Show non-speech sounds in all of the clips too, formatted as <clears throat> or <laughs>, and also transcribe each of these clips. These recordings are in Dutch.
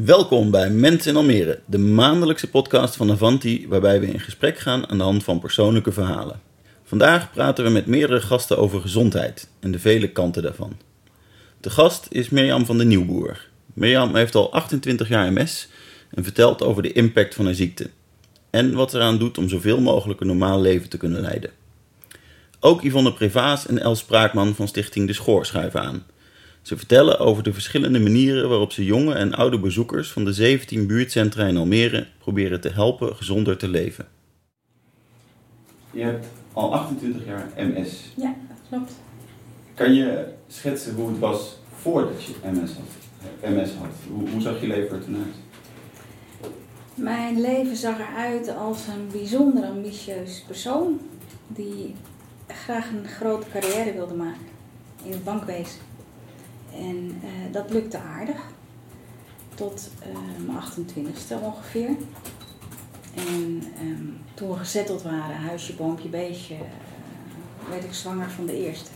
Welkom bij Mensen in Almere, de maandelijkse podcast van Avanti, waarbij we in gesprek gaan aan de hand van persoonlijke verhalen. Vandaag praten we met meerdere gasten over gezondheid en de vele kanten daarvan. De gast is Mirjam van de Nieuwboer. Mirjam heeft al 28 jaar MS en vertelt over de impact van haar ziekte en wat eraan doet om zoveel mogelijk een normaal leven te kunnen leiden. Ook Yvonne Prevaas en Els Spraakman van Stichting De Schoor schuiven aan. Ze vertellen over de verschillende manieren waarop ze jonge en oude bezoekers van de 17 buurtcentra in Almere proberen te helpen gezonder te leven. Je hebt al 28 jaar MS. Ja, dat klopt. Kan je schetsen hoe het was voordat je MS had? MS had? Hoe, hoe zag je leven er toen uit? Mijn leven zag eruit als een bijzonder ambitieus persoon die graag een grote carrière wilde maken in het bankwezen. En eh, dat lukte aardig. Tot uh, mijn 28ste ongeveer. En ehm, toen we gezetteld waren, huisje, boompje, beestje, uh, werd ik zwanger van de eerste.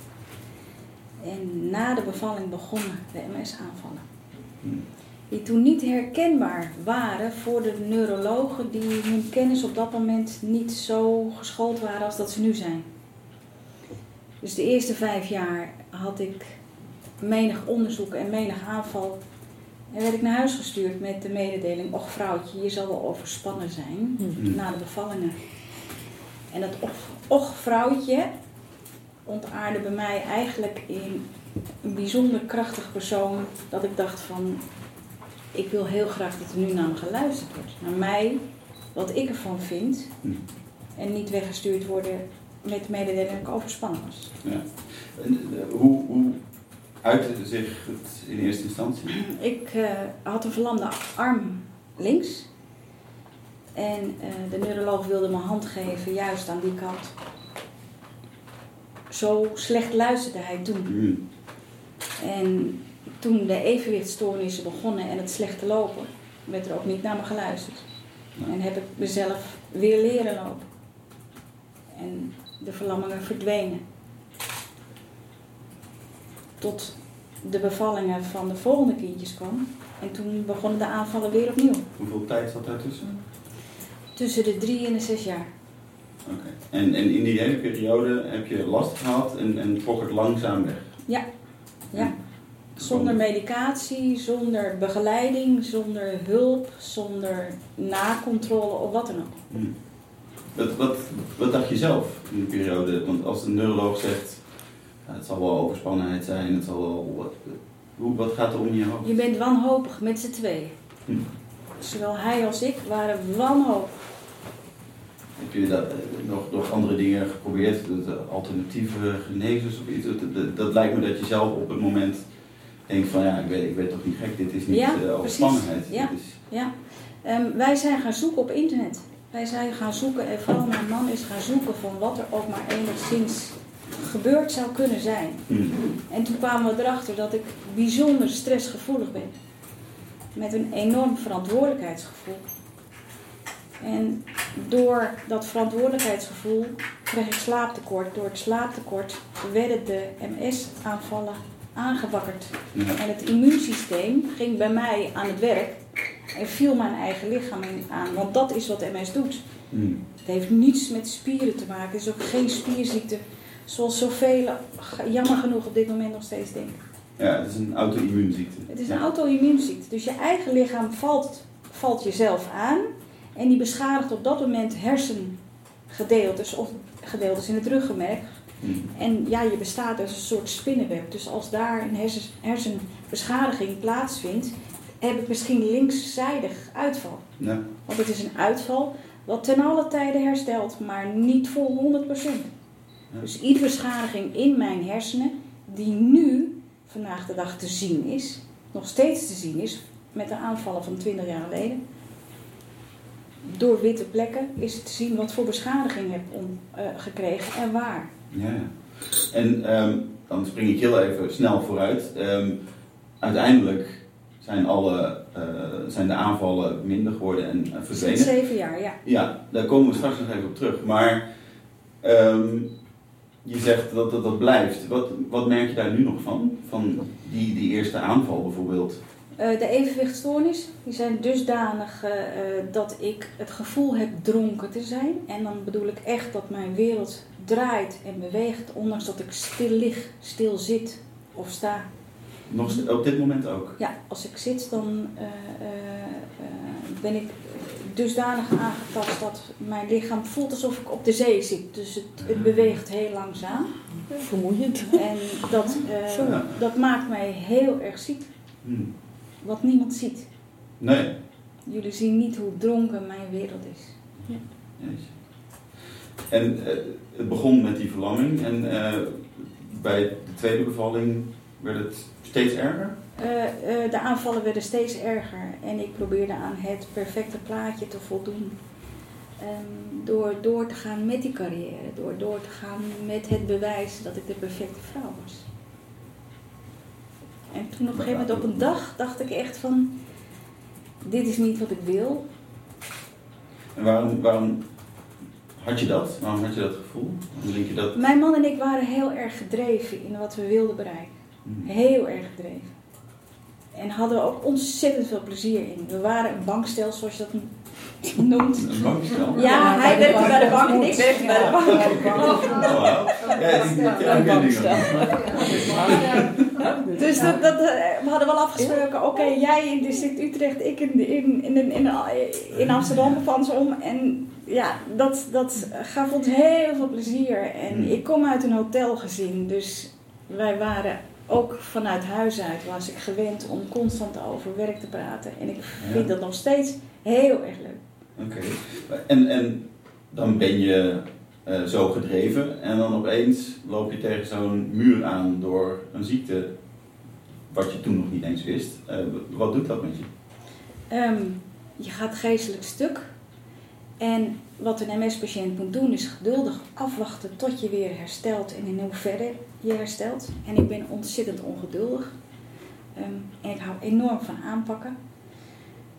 En na de bevalling begonnen de MS-aanvallen. Die toen niet herkenbaar waren voor de neurologen die hun kennis op dat moment niet zo geschoold waren als dat ze nu zijn. Dus de eerste vijf jaar had ik menig onderzoek en menig aanval. En werd ik naar huis gestuurd met de mededeling: Och, vrouwtje, je zal wel overspannen zijn Mhm. na de bevallingen. En dat och, och vrouwtje ontaarde bij mij eigenlijk in een bijzonder krachtig persoon. Dat ik dacht van, ik wil heel graag dat er nu naar me geluisterd wordt. Naar mij, wat ik ervan vind. Mhm. En niet weggestuurd worden met de mededeling dat ik overspannen was. Ja. En, eh, hoe, hoe uitte zich het in eerste instantie? <clears throat> Ik eh, had een verlamde arm links. En eh, de neuroloog wilde me hand geven, juist aan die kant. Zo slecht luisterde hij toen. Hmm. En toen de evenwichtstoornissen begonnen en het slechte lopen, werd er ook niet naar me geluisterd. En heb ik mezelf weer leren lopen. En de verlammingen verdwenen. Tot de bevallingen van de volgende kindjes kwam. En toen begonnen de aanvallen weer opnieuw. Hoeveel tijd zat daartussen? Tussen de drie en de zes jaar. Oké. En, en in die hele periode heb je last gehad en, en trok het langzaam weg? Ja, ja. Zonder medicatie, zonder begeleiding, zonder hulp, zonder nakontrole of wat dan ook. Hmm. Wat, wat, wat dacht je zelf in die periode? Want als de neuroloog zegt, het zal wel overspannenheid zijn, het zal wel... Wat, hoe, wat gaat er om je hoofd? Je bent wanhopig met z'n tweeën. Hm. Zowel hij als ik waren wanhopig. Heb je dat, eh, nog, nog andere dingen geprobeerd? Alternatieve genezers of iets? Dat, dat, dat lijkt me dat je zelf op het moment denkt van ja, ik weet, ik weet toch niet gek, dit is niet Ja, precies. overspannenheid. Ja. Is, Ja. Ehm, wij zijn gaan zoeken op internet. Wij zijn gaan zoeken, en vooral mijn man is gaan zoeken van wat er ook maar enigszins gebeurd zou kunnen zijn. Hmm. En toen kwamen we erachter dat ik bijzonder stressgevoelig ben. Met een enorm verantwoordelijkheidsgevoel. En door dat verantwoordelijkheidsgevoel kreeg ik slaaptekort. Door het slaaptekort werden de MS-aanvallen aangewakkerd. Ja. En het immuunsysteem ging bij mij aan het werk en viel mijn eigen lichaam in aan. Want dat is wat MS doet. Hmm. Het heeft niets met spieren te maken. Het is ook geen spierziekte. Zoals zoveel, jammer genoeg op dit moment nog steeds denken. ja, het is een auto-immuunziekte. Het is een auto-immuunziekte. Dus je eigen lichaam valt, valt jezelf aan. En die beschadigt op dat moment hersengedeeltes of gedeeltes in het ruggenmerk. Hmm. En ja, je bestaat als een soort spinnenweb. Dus als daar een hersen, hersenbeschadiging plaatsvindt, heb ik misschien linkszijdig uitval. Ja. Want het is een uitval wat ten alle tijde herstelt, maar niet voor 100%. Dus iedere beschadiging in mijn hersenen, die nu vandaag de dag te zien is, nog steeds te zien is, met de aanvallen van 20 jaar geleden, door witte plekken is het te zien wat voor beschadiging ik heb om, eh, gekregen en waar. Ja. En ehm, dan spring ik heel even snel vooruit. Ehm, uiteindelijk zijn, alle, eh, zijn de aanvallen minder geworden en uh, Sinds verdwenen. zeven jaar, ja. Ja, daar komen we straks nog even op terug. Maar ehm, je zegt dat dat, dat blijft. Wat, wat merk je daar nu nog van? Van die, die eerste aanval bijvoorbeeld? Uh, de evenwichtstoornis, die zijn dusdanig uh, dat ik het gevoel heb dronken te zijn. En dan bedoel ik echt dat mijn wereld draait en beweegt, ondanks dat ik stil lig, stil zit of sta. Nog op dit moment ook? Ja, als ik zit, dan uh, ben ik dusdanig aangetast dat mijn lichaam voelt alsof ik op de zee zit. Dus het, het beweegt heel langzaam. Vermoeiend. En dat, <laughs> uh, dat maakt mij heel erg ziek. Hmm. Wat niemand ziet. Nee. Jullie zien niet hoe dronken mijn wereld is. Ja. En uh, het begon met die verlamming en uh, bij de tweede bevalling werd het steeds erger? Uh, uh, de aanvallen werden steeds erger en ik probeerde aan het perfecte plaatje te voldoen. Um, door door te gaan met die carrière, door door te gaan met het bewijs dat ik de perfecte vrouw was. En toen op een gegeven moment op een dag dacht ik echt van, dit is niet wat ik wil. En waarom, waarom had je dat? Waarom had je dat gevoel? Denk je dat... Mijn man en ik waren heel erg gedreven in wat we wilden bereiken. Hmm. Heel erg gedreven. En hadden ook ontzettend veel plezier in. We waren een bankstel, zoals je dat noemt. Een bankstel? Ja, hij werkte bij de bank en ik werkte bij de bank. Ja, die bankstel. Dus dat, dat, eh, we hadden wel afgesproken, oké, jij in district Utrecht, ik in, in, in, in, in Amsterdam of andersom. En ja, dat, dat gaf ons heel veel plezier. En hmm. ik kom uit een hotelgezin, dus wij waren ook vanuit huis uit was ik gewend om constant over werk te praten. En ik vind dat nog steeds heel erg leuk. Oké. En, en dan ben je uh, zo gedreven en dan opeens loop je tegen zo'n muur aan door een ziekte wat je toen nog niet eens wist. Uh, wat doet dat met je? Um, je gaat geestelijk stuk. En wat een MS-patiënt moet doen is geduldig afwachten tot je weer herstelt en in hoeverre je herstelt. En ik ben ontzettend ongeduldig. Um, en ik hou enorm van aanpakken.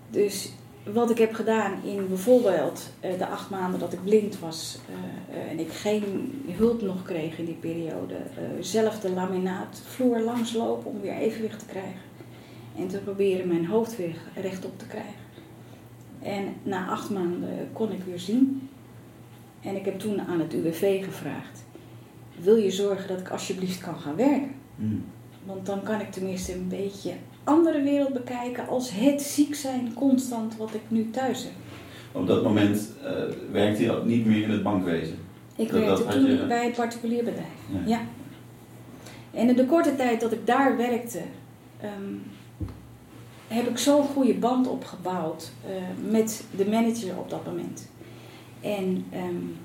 Dus wat ik heb gedaan in bijvoorbeeld uh, de acht maanden dat ik blind was uh, uh, en ik geen hulp nog kreeg in die periode, zelf de laminaatvloer langslopen om weer evenwicht te krijgen. En te proberen mijn hoofd weer rechtop te krijgen. En na acht maanden kon ik weer zien. En ik heb toen aan het UWV gevraagd: Wil je zorgen dat ik alsjeblieft kan gaan werken? Hmm. Want dan kan ik tenminste een beetje andere wereld bekijken als het ziek zijn constant wat ik nu thuis heb. Op dat moment uh, werkte je niet meer in het bankwezen? Ik dat, werkte toen je... bij het particulier bedrijf. Ja. En in de korte tijd dat ik daar werkte, um, heb ik zo'n goede band opgebouwd uh, met de manager op dat moment. En um,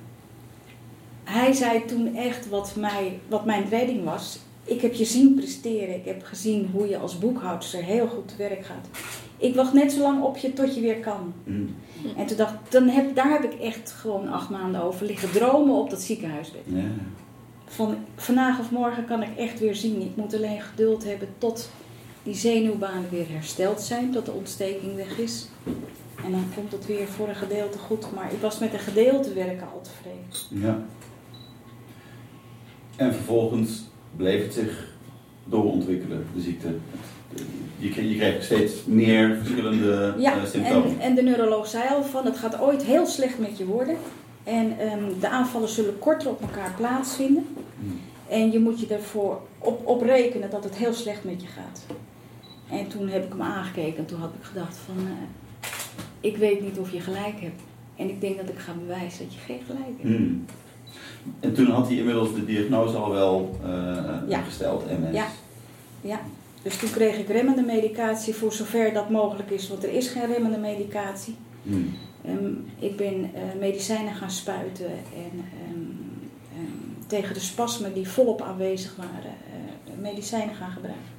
hij zei toen echt wat, mij, wat mijn redding was. Ik heb je zien presteren. Ik heb gezien hoe je als boekhoudster heel goed te werk gaat. Ik wacht net zo lang op je tot je weer kan. Mm. En toen dacht dan heb, daar heb ik echt gewoon acht maanden over liggen dromen op dat ziekenhuisbed. Van vandaag of morgen kan ik echt weer zien. Ik moet alleen geduld hebben tot die zenuwbanen weer hersteld zijn, tot de ontsteking weg is. En dan komt het weer voor een gedeelte goed. Maar ik was met een gedeelte werken al tevreden. Ja. En vervolgens bleef het zich doorontwikkelen, de ziekte. Je, je kreeg steeds meer verschillende ja, uh, symptomen. En, en de neuroloog zei al van het gaat ooit heel slecht met je worden. En um, de aanvallen zullen korter op elkaar plaatsvinden. Hmm. En je moet je ervoor op, op rekenen dat het heel slecht met je gaat. En toen heb ik hem aangekeken en toen had ik gedacht van, uh, ik weet niet of je gelijk hebt. En ik denk dat ik ga bewijzen dat je geen gelijk hebt. Hmm. En toen had hij inmiddels de diagnose al wel uh, ja. gesteld, MS. Ja. ja, dus toen kreeg ik remmende medicatie voor zover dat mogelijk is, want er is geen remmende medicatie. Hmm. Um, ik ben uh, medicijnen gaan spuiten en um, um, tegen de spasmen die volop aanwezig waren, medicijnen gaan gebruiken.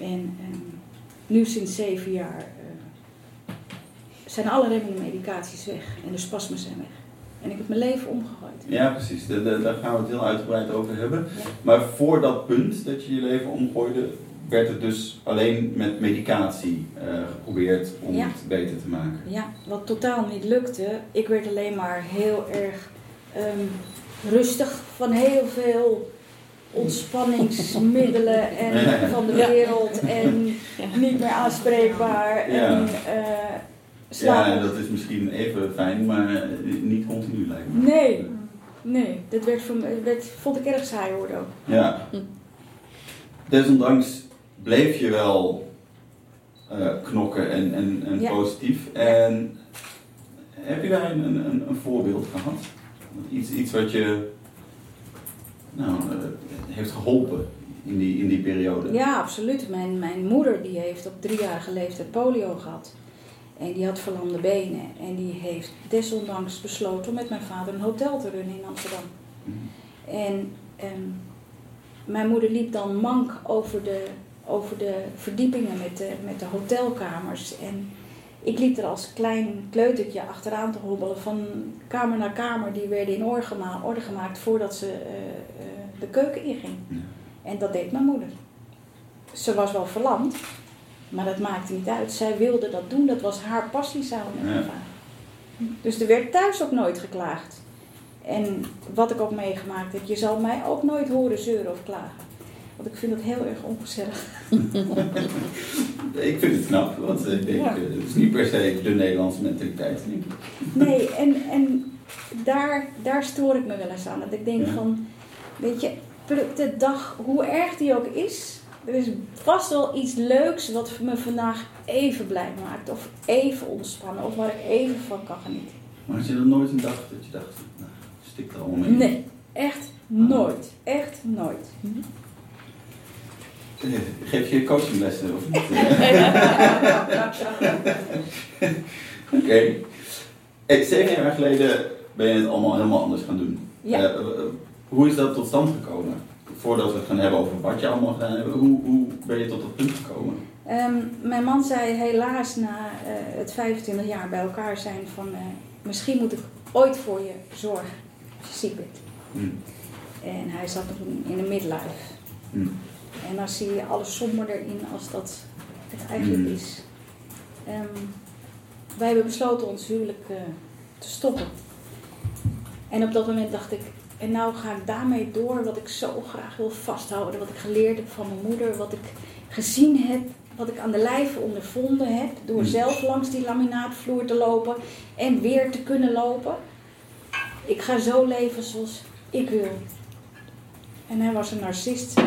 En nu sinds zeven jaar zijn alle remmende medicaties weg en de spasmen zijn weg. En ik heb mijn leven omgegooid. Ja, precies. daar gaan we het heel uitgebreid over hebben. Maar voor dat punt dat je je leven omgooide, werd het dus alleen met medicatie uh, geprobeerd om het beter te maken. Ja, wat totaal niet lukte. Ik werd alleen maar heel erg um, rustig van heel veel ontspanningsmiddelen en <laughs> van de wereld en niet meer aanspreekbaar en uh, slapen. Ja, dat is misschien even fijn, maar niet continu lijkt me. Nee, nee, dat werd, voor, werd, vond ik erg saai hoor ook. Ja. Desondanks bleef je wel uh, knokken en, en, en positief. En heb je daar een, een, een voorbeeld gehad? Iets, iets wat je nou, uh, heeft geholpen in die, in die periode? Ja, absoluut. Mijn, mijn moeder die heeft op driejarige leeftijd polio gehad. En die had verlamde benen. En die heeft desondanks besloten om met mijn vader een hotel te runnen in Amsterdam. En, en mijn moeder liep dan mank over de, over de verdiepingen met de, met de hotelkamers. En ik liep er als klein kleutertje achteraan te hobbelen van kamer naar kamer. Die werden in orde gemaakt, orde gemaakt voordat ze uh, uh, de keuken inging. En dat deed mijn moeder. Ze was wel verlamd, maar dat maakte niet uit. Zij wilde dat doen, dat was haar passie samen met mijn vader. Dus er werd thuis ook nooit geklaagd. En wat ik ook meegemaakt heb, je zal mij ook nooit horen zeuren of klagen. Want ik vind het heel erg ongezellig. <laughs> ik vind het knap, want ik denk, ja. het is niet per se de Nederlandse mentaliteit. Nee, en, en daar, daar stoor ik me wel eens aan. Dat ik denk van, weet je, de dag, hoe erg die ook is, er is vast wel iets leuks wat me vandaag even blij maakt. Of even ontspannen, of waar ik even van kan genieten. Maar had je er nooit een dag dat je dacht, nou, stik er allemaal mee? Nee, echt nooit. Echt nooit. Geef je coachinglessen of niet? <laughs> Oké. Okay. Zeven jaar geleden ben je het allemaal helemaal anders gaan doen. Ja. Uh, hoe is dat tot stand gekomen? Voordat we het gaan hebben over wat je allemaal gedaan hebt, hoe, hoe ben je tot dat punt gekomen? Um, mijn man zei helaas na uh, het 25 jaar bij elkaar zijn van uh, misschien moet ik ooit voor je zorgen als je ziek bent. Hmm. En hij zat nog in de midlife. Hmm. En dan zie je alles somber erin als dat het eigenlijk mm. is. Um, wij hebben besloten ons huwelijk uh, te stoppen. En op dat moment dacht ik, en nou ga ik daarmee door wat ik zo graag wil vasthouden. Wat ik geleerd heb van mijn moeder, wat ik gezien heb, wat ik aan de lijve ondervonden heb. Door mm. zelf langs die laminaatvloer te lopen en weer te kunnen lopen. Ik ga zo leven zoals ik wil. En hij was een narcist.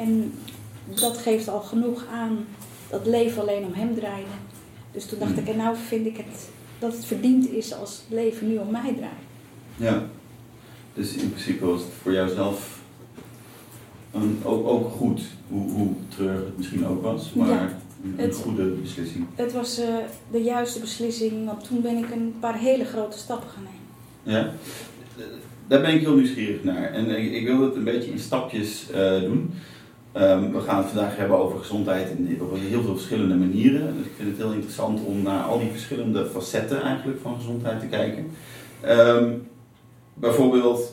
En dat geeft al genoeg aan dat leven alleen om hem draaide. Dus toen dacht ik, en nou vind ik het, dat het verdiend is als het leven nu om mij draait. Ja, dus in principe was het voor jouzelf een, ook, ook goed, hoe, hoe treurig het misschien ook was, maar een, goede beslissing. Het was uh, de juiste beslissing, want toen ben ik een paar hele grote stappen gaan nemen. Ja, daar ben ik heel nieuwsgierig naar. En ik, ik wil het een beetje in stapjes uh, doen. Um, we gaan het vandaag hebben over gezondheid in, op heel veel verschillende manieren. Dus ik vind het heel interessant om naar al die verschillende facetten eigenlijk van gezondheid te kijken. Um, bijvoorbeeld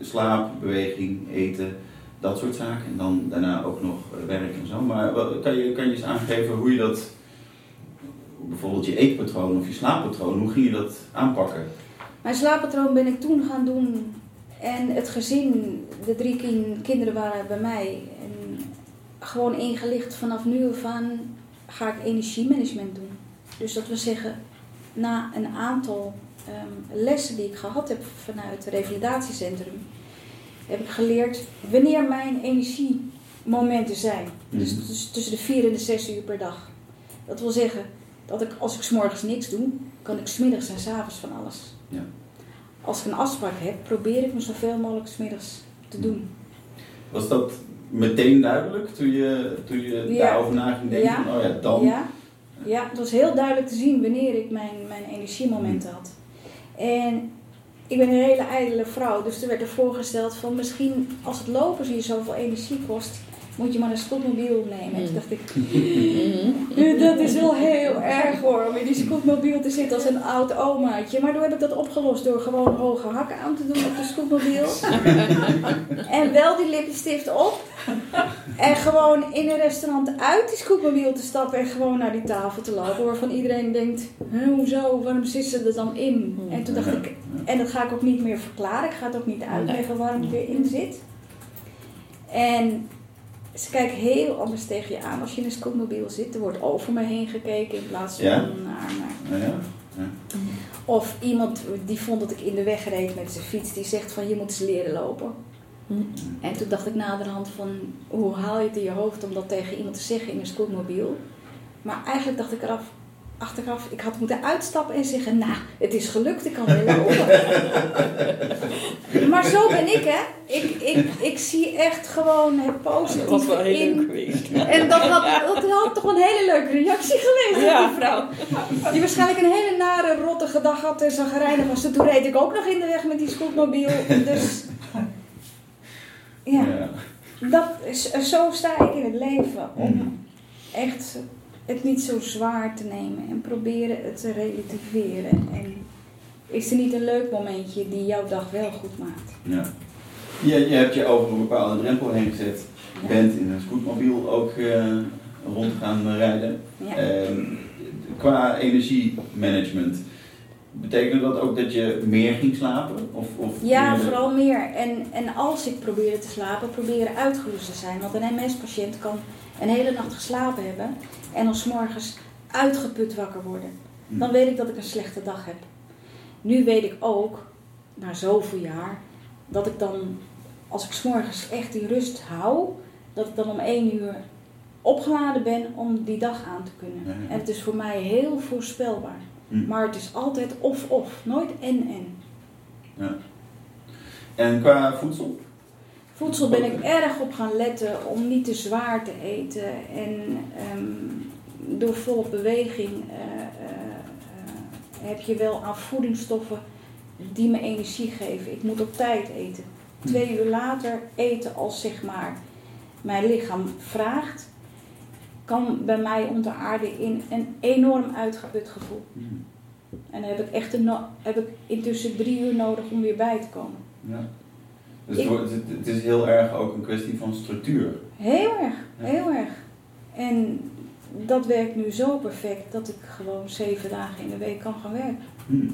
slaap, beweging, eten, dat soort zaken. En dan daarna ook nog eh, werk en zo. Maar kan je, kan je eens aangeven hoe je dat, bijvoorbeeld je eetpatroon of je slaappatroon, hoe ging je dat aanpakken? Mijn slaappatroon ben ik toen gaan doen en het gezin, de drie kinderen waren bij mij. En gewoon ingelicht vanaf nu af aan ga ik energiemanagement doen. Dus dat wil zeggen, na een aantal um, lessen die ik gehad heb vanuit het revalidatiecentrum, heb ik geleerd wanneer mijn energiemomenten zijn. Dus, mhm. dus tussen de vier en de zes uur per dag. Dat wil zeggen dat ik als ik s'morgens niks doe, kan ik smiddags en s avonds van alles. Ja als ik een afspraak heb, probeer ik me zoveel mogelijk smiddags te doen. Was dat meteen duidelijk toen je, toen je daarover na ging denken? Ja. oh ja, dan? Ja. ja, het was heel duidelijk te zien wanneer ik mijn, mijn energiemomenten had. En ik ben een hele ijdele vrouw, dus er werd er voorgesteld van misschien als het lopen je zoveel energie kost, moet je maar een scootmobiel nemen. En toen dacht ik, mm. dat is wel heel erg hoor, om in die scootmobiel te zitten als een oud omaatje. Maar toen heb ik dat opgelost door gewoon hoge hakken aan te doen op de scootmobiel. <laughs> en wel die lippenstift op. En gewoon in een restaurant uit die scootmobiel te stappen en gewoon naar die tafel te lopen. Waarvan iedereen denkt, hoezo, waarom zit ze er dan in? En toen dacht ik, en dat ga ik ook niet meer verklaren. Ik ga het ook niet uitleggen waarom ik erin zit. En ze kijken heel anders tegen je aan als je in een scootmobiel zit. Er wordt over me heen gekeken in plaats van Ja? naar. Nou ja. ja. Of iemand die vond dat ik in de weg reed met zijn fiets, die zegt van je moet eens leren lopen. En toen dacht ik naderhand van hoe haal je het in je hoofd om dat tegen iemand te zeggen in een scootmobiel. Maar eigenlijk dacht ik eraf, achteraf, ik had moeten uitstappen en zeggen, nou, het is gelukt, ik kan weer lopen. <laughs> maar zo ben ik, hè. Ik, ik, ik zie echt gewoon het Dat was positieve wel heel in leuk geweest. en dat had, dat had toch een hele leuke reactie geweest, Ja. die vrouw. Die waarschijnlijk een hele nare, rottige dag had en zagrijnig was. Toen reed ik ook nog in de weg met die scootmobiel. Dus ja, Ja. dat is, zo sta ik in het leven. Om echt het niet zo zwaar te nemen en proberen het te relativeren. En is er niet een leuk momentje die jouw dag wel goed maakt? Ja. Je, je hebt je over een bepaalde drempel heen gezet. Je Ja. bent in een scootmobiel ook eh, rond gaan rijden. Ja. Ehm, qua energiemanagement, betekende dat ook dat je meer ging slapen? Of, of Ja, meer- vooral meer. En, en als ik probeerde te slapen, probeerde uitgerust te zijn. Want een MS-patiënt kan een hele nacht geslapen hebben en dan 's morgens uitgeput wakker worden. Hm. Dan weet ik dat ik een slechte dag heb. Nu weet ik ook, na zoveel jaar, dat ik dan, als ik 's morgens echt die rust hou, dat ik dan om één uur opgeladen ben om die dag aan te kunnen. Ja, ja. En het is voor mij heel voorspelbaar. Hm. Maar het is altijd of-of, nooit en-en. Ja. En qua voedsel? Voedsel ben ik erg op gaan letten om niet te zwaar te eten. En ehm, door volop beweging eh, eh, eh, heb je wel aan voedingsstoffen die me energie geven. Ik moet op tijd eten. Twee uur later eten als zeg maar mijn lichaam vraagt, kan bij mij ontaarden in een enorm uitgeput gevoel. Hm. En dan heb ik echt een heb ik intussen drie uur nodig om weer bij te komen. Ja. Dus Ik- het, wordt- het, is heel erg ook een kwestie van structuur. Heel erg, Ja. heel erg. En dat werkt nu zo perfect dat ik gewoon zeven dagen in de week kan gaan werken. Hm.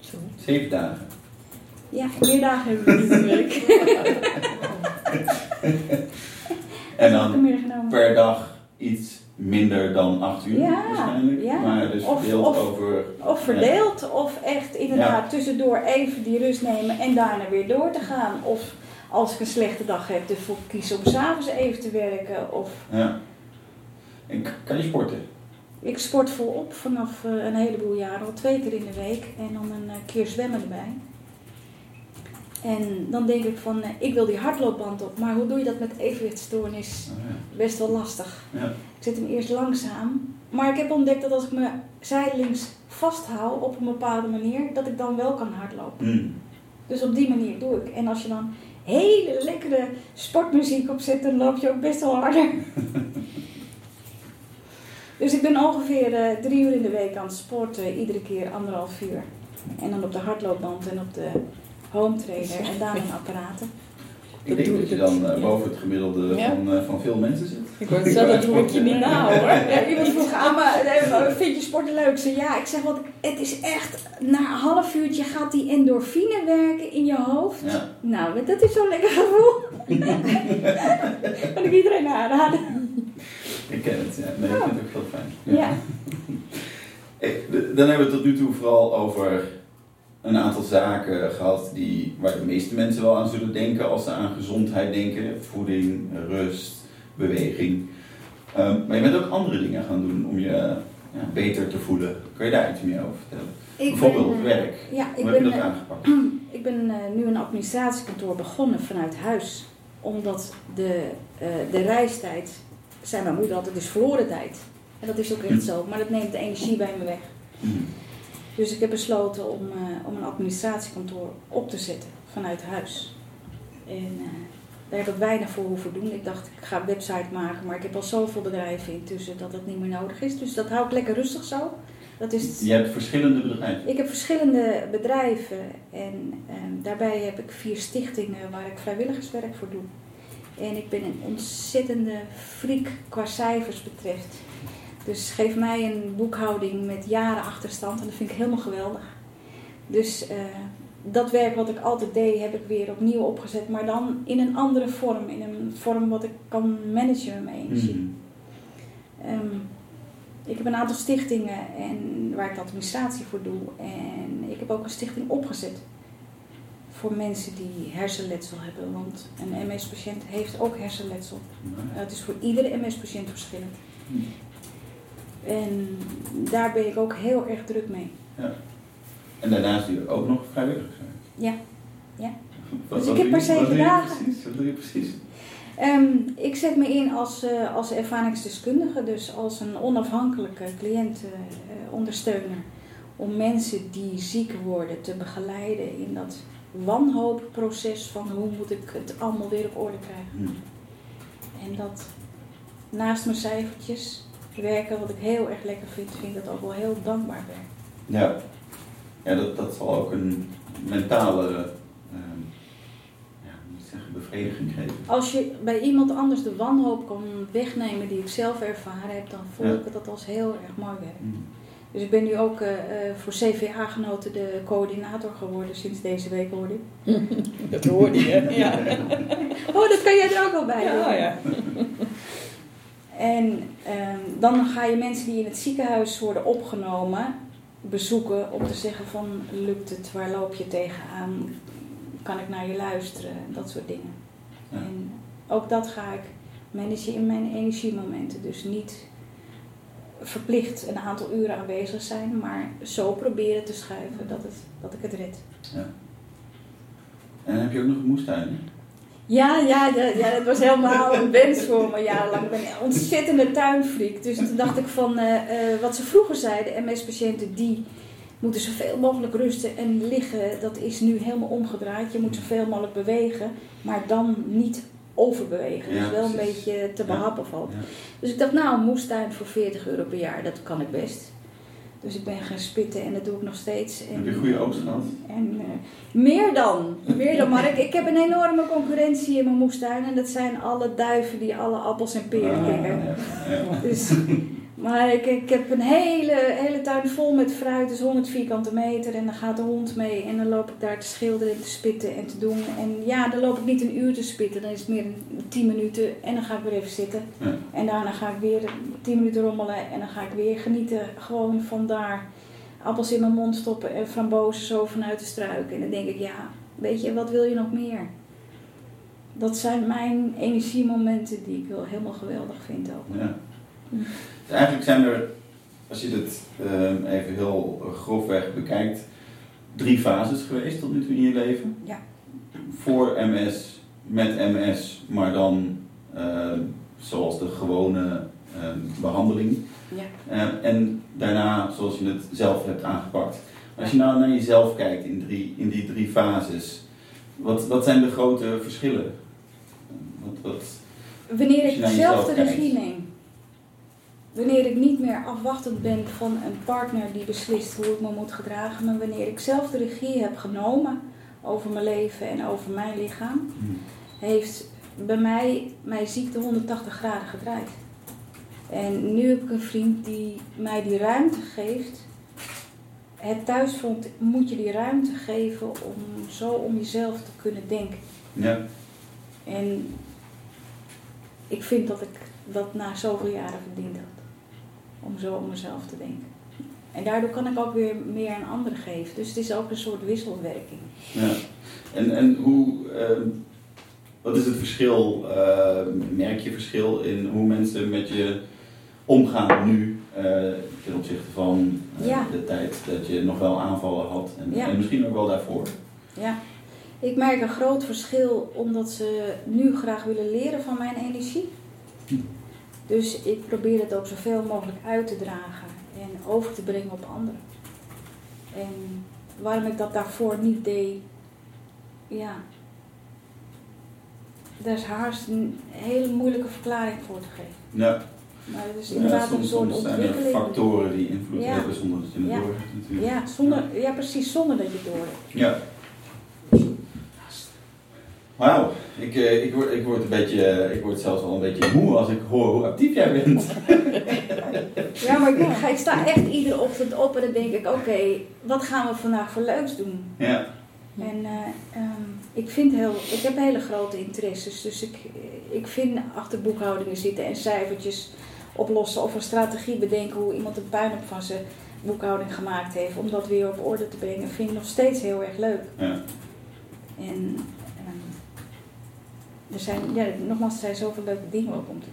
Zo. Zeven dagen. Ja, meer dagen heb ik niet in de week. <laughs> En dan per dag iets minder dan acht uur Ja, waarschijnlijk. ja. Maar dus Of- verdeeld of- over... Of verdeeld, of echt inderdaad tussendoor even die rust nemen en daarna weer door te gaan. Of als ik een slechte dag heb, ervoor kiezen om s'avonds even te werken. Of Ja. En kan je sporten? ik sport volop vanaf eh, een heleboel jaren, al twee keer in de week. En dan een eh, keer zwemmen erbij. En dan denk ik van, eh, ik wil die hardloopband op. Maar hoe doe je dat met evenwichtstoornis? Oh, ja. Best wel lastig. Ja. Ik zet hem eerst langzaam. Maar ik heb ontdekt dat als ik me zijdelings vasthoud op een bepaalde manier, dat ik dan wel kan hardlopen. Hm. Dus op die manier doe ik. En als je dan hele lekkere sportmuziek opzet, dan loop je ook best wel harder. <laughs> dus ik ben ongeveer eh, drie uur in de week aan het sporten, iedere keer anderhalf uur. En dan op de hardloopband en op de home trainer en daar mijn apparaten. Ik Dat denk dat je het. dan eh, Ja. boven het gemiddelde Ja. van, eh, van veel mensen zit. Ik wou zeggen, <laughs> dat doe ik je niet na hoor. <laughs> Ja, iemand vroeg aan me, eh, vind je sporten leuk? Ja, ik zeg, want het is echt, na een half uurtje gaat die endorfine werken in je hoofd. Ja. Nou, dat is zo'n lekker gevoel. <laughs> kan ik iedereen aanraden. Ik ken het, ja. Nee, ik vind het ook heel fijn. Ja. Eh, Dan hebben we het tot nu toe vooral over een aantal zaken gehad die, waar de meeste mensen wel aan zullen denken als ze aan gezondheid denken. Voeding, rust, beweging. Ehm, maar je bent ook andere dingen gaan doen om je ja, beter te voelen. Kun je daar iets meer over vertellen? Ik Bijvoorbeeld ben, eh, werk. Ja, ik Hoe heb je ben, dat eh, aangepakt? <clears throat> ik ben eh, nu een administratiekantoor begonnen vanuit huis. Omdat de, de reistijd, zei mijn moeder altijd, is verloren tijd. En dat is ook echt zo, maar dat neemt de energie bij me weg. Hm. Dus ik heb besloten om, eh, om een administratiekantoor op te zetten vanuit huis. En eh, daar heb ik weinig voor hoeven doen. Ik dacht, ik ga een website maken, maar ik heb al zoveel bedrijven intussen dat het niet meer nodig is. Dus dat hou ik lekker rustig zo. Dat is het Je hebt verschillende bedrijven. ik heb verschillende bedrijven en ehm, daarbij heb ik vier stichtingen waar ik vrijwilligerswerk voor doe. En ik ben een ontzettende freak qua cijfers betreft. Dus geef mij een boekhouding met jaren achterstand en dat vind ik helemaal geweldig. Dus eh, dat werk wat ik altijd deed, heb ik weer opnieuw opgezet, maar dan in een andere vorm, in een vorm wat ik kan managen met mijn energie. Mhm. Ehm, ik heb een aantal stichtingen en, waar ik de administratie voor doe. En ik heb ook een stichting opgezet voor mensen die hersenletsel hebben. Want een MS-patiënt heeft ook hersenletsel. Het is voor iedere MS-patiënt verschillend. Mhm. En daar ben ik ook heel erg druk mee. Ja. En daarnaast doe je ook nog vrijwilligerswerk. Ja. Ja. Wat- Dus wat ik heb doe je dagen. Precies? Wat doe je precies? Ehm, ik zet me in als, eh, als ervaringsdeskundige, dus als een onafhankelijke cliëntenondersteuner. om mensen die ziek worden te begeleiden in dat wanhoopproces van hoe moet ik het allemaal weer op orde krijgen. Mhm. En dat naast mijn cijfertjes werken, wat ik heel erg lekker vind, vind ik dat ook wel heel dankbaar werk. Ja, ja dat, dat zal ook een mentale ehm, ja, moet ik zeggen, bevrediging geven. Als je bij iemand anders de wanhoop kan wegnemen die ik zelf ervaren heb, dan voel Ja. ik dat als heel erg mooi werk. Mhm. Dus ik ben nu ook eh, eh, voor CVA-genoten de coördinator geworden sinds deze week hoorde ik. <laughs> Dat hoorde je. Ja. <laughs> Oh, dat kan jij er ook al bij Ja, doen. ja. En ehm, dan ga je mensen die in het ziekenhuis worden opgenomen bezoeken om te zeggen van lukt het, waar loop je tegenaan, kan ik naar je luisteren, dat soort dingen. Ja. En ook dat ga ik managen in mijn energiemomenten. Dus niet verplicht een aantal uren aanwezig zijn, maar zo proberen te schuiven dat, het, dat ik het red. Ja. En heb je ook nog een moestuin. Ja, ja, ja, ja, dat was helemaal een wens voor me jarenlang. Ik ben een ontzettende tuinfreak. Dus toen dacht ik van, eh, eh, wat ze vroeger zeiden, MS-patiënten die moeten zoveel mogelijk rusten en liggen. Dat is nu helemaal omgedraaid. Je moet zoveel mogelijk bewegen, maar dan niet overbewegen. Ja, dus wel een beetje te behappen valt. Ja. Dus ik dacht, nou, een moestuin voor 40 euro per jaar, dat kan ik best. Dus ik ben gaan spitten en dat doe ik nog steeds. En, Heb je goede oogst gehad? en eh, meer dan, meer dan. Maar ik, ik heb een enorme concurrentie in mijn moestuin. En dat zijn alle duiven die alle appels en peren Ah, ja, ja. Dus, maar ik, ik heb een hele, hele tuin vol met fruit, dus 100 vierkante meter. En dan gaat de hond mee en dan loop ik daar te schilderen en te spitten en te doen. En ja, dan loop ik niet een uur te spitten, dan is het meer een 10 minuten. En dan ga ik weer even zitten. Ja. En daarna ga ik weer 10 minuten rommelen en dan ga ik weer genieten. Gewoon van daar appels in mijn mond stoppen en frambozen zo vanuit de struik. En dan denk ik, ja, weet je, wat wil je nog meer? Dat zijn mijn energiemomenten die ik wel helemaal geweldig vind ook. Ja. Dus eigenlijk zijn er, als je dit ehm, even heel grofweg bekijkt, drie fases geweest tot nu toe in je leven. Ja. Voor MS, met MS, maar dan ehm, zoals de gewone ehm, behandeling. Ja. En daarna zoals je het zelf hebt aangepakt. Als je nou naar jezelf kijkt in, drie, in die drie fases, wat, wat zijn de grote verschillen? Wat, wat, Wanneer ik zelf de regie neem. Wanneer ik niet meer afwachtend ben van een partner die beslist hoe ik me moet gedragen, maar wanneer ik zelf de regie heb genomen over mijn leven en over mijn lichaam, heeft bij mij mijn ziekte 180 graden gedraaid. En nu heb ik een vriend die mij die ruimte geeft. Het thuisfront moet je die ruimte geven om zo om jezelf te kunnen denken. ja, En ik vind dat ik dat na zoveel jaren verdiend had. Om zo om mezelf te denken. En daardoor kan ik ook weer meer aan anderen geven. Dus het is ook een soort wisselwerking. Ja. En, en hoe, ehm, wat is het verschil, ehm, merk je verschil in hoe mensen met je omgaan nu eh, ten opzichte van eh, Ja. de tijd dat je nog wel aanvallen had en, Ja. en misschien ook wel daarvoor? Ja. Ik merk een groot verschil omdat ze nu graag willen leren van mijn energie. Dus ik probeer het ook zoveel mogelijk uit te dragen en over te brengen op anderen. En waarom ik dat daarvoor niet deed, ja, daar is haast een hele moeilijke verklaring voor te geven. Ja, Maar het is ja inderdaad soms, een soort soms zijn er ontwikkeling. factoren die invloed Ja. hebben zonder dat je het Ja. doorhebt natuurlijk. Ja, zonder, ja, precies, zonder dat je het. Ja. Wauw, ik, eh, ik, word, ik, word een beetje, eh, ik word zelfs al een beetje moe als ik hoor hoe actief jij bent. <laughs> Ja, maar ik, sta echt iedere ochtend op en dan denk ik, oké, wat gaan we vandaag voor leuks doen? Ja, En eh, ehm, ik, vind heel, ik heb hele grote interesses. Dus ik, ik vind achter boekhoudingen zitten en cijfertjes oplossen of een strategie bedenken hoe iemand een puin op van zijn boekhouding gemaakt heeft, om dat weer op orde te brengen, vind ik nog steeds heel erg leuk. Ja. En er zijn, ja, nogmaals, er zijn zoveel leuke dingen ook om te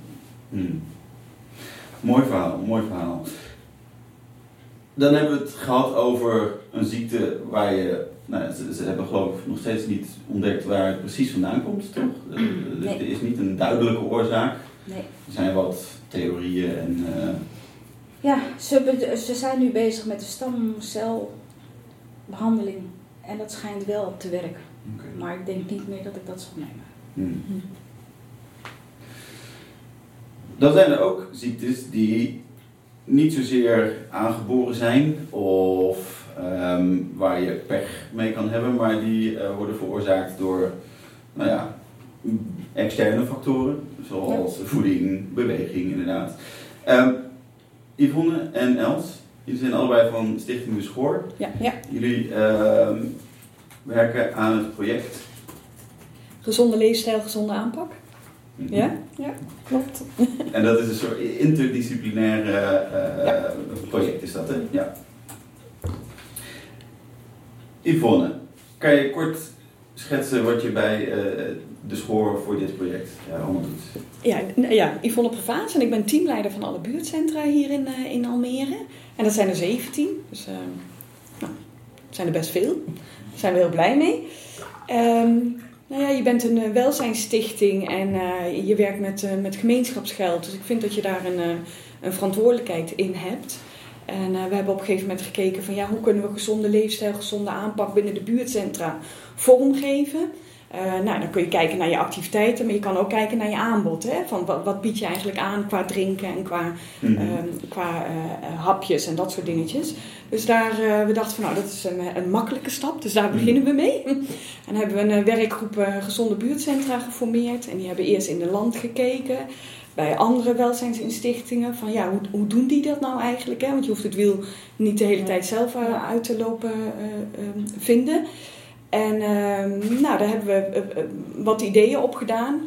doen. Hmm. Mooi verhaal, mooi verhaal. Dan hebben we het gehad over een ziekte waar je, nou, ze, ze hebben geloof ik nog steeds niet ontdekt waar het precies vandaan komt, toch? Eh, Nee. Er is niet een duidelijke oorzaak. Nee. Er zijn wat theorieën en eh, Ja, ze, ze zijn nu bezig met de stamcelbehandeling. En dat schijnt wel te werken. oké. Maar ik denk niet meer dat ik dat zal nemen. Hmm. Dan zijn er ook ziektes die niet zozeer aangeboren zijn of ehm, waar je pech mee kan hebben, maar die eh, worden veroorzaakt door nou ja, externe factoren, zoals voeding, beweging inderdaad. Ehm, Yvonne en Els, jullie zijn allebei van Stichting De Schoor. Ja, ja. Jullie ehm, werken aan het project. Gezonde leefstijl, gezonde aanpak. Ja? Ja, klopt. En dat is een soort interdisciplinaire eh, Ja. project, is dat hè? Ja. Yvonne, kan je kort schetsen wat je bij eh, de schoor voor dit project ja, allemaal doet? Ja, ja, Yvonne Prevaas en ik ben teamleider van alle buurtcentra hier in, eh, in Almere. En dat zijn er 17, dus nou, zijn er best veel. Daar zijn we heel blij mee. Ehm, nou ja, je bent een eh, welzijnsstichting en eh, je werkt met, eh, met gemeenschapsgeld. Dus ik vind dat je daar een, een verantwoordelijkheid in hebt. En we hebben op een gegeven moment gekeken van ja, hoe kunnen we gezonde leefstijl, gezonde aanpak binnen de buurtcentra vormgeven. Eh, nou, dan kun je kijken naar je activiteiten, maar je kan ook kijken naar je aanbod. Hè? Van wat, wat bied je eigenlijk aan qua drinken en qua, Mhm. ehm, qua eh, hapjes en dat soort dingetjes. Dus daar, eh, we dachten van nou, dat is een, een makkelijke stap, dus daar beginnen we mee. <laughs> En hebben we een werkgroep eh, gezonde buurtcentra geformeerd. En die hebben eerst in de land gekeken, bij andere welzijnsinstichtingen. Van ja, hoe, hoe doen die dat nou eigenlijk? Hè? Want je hoeft het wiel niet de hele tijd zelf uit te lopen eh, eh, vinden. En ehm, nou, daar hebben we eh, eh, wat ideeën op gedaan.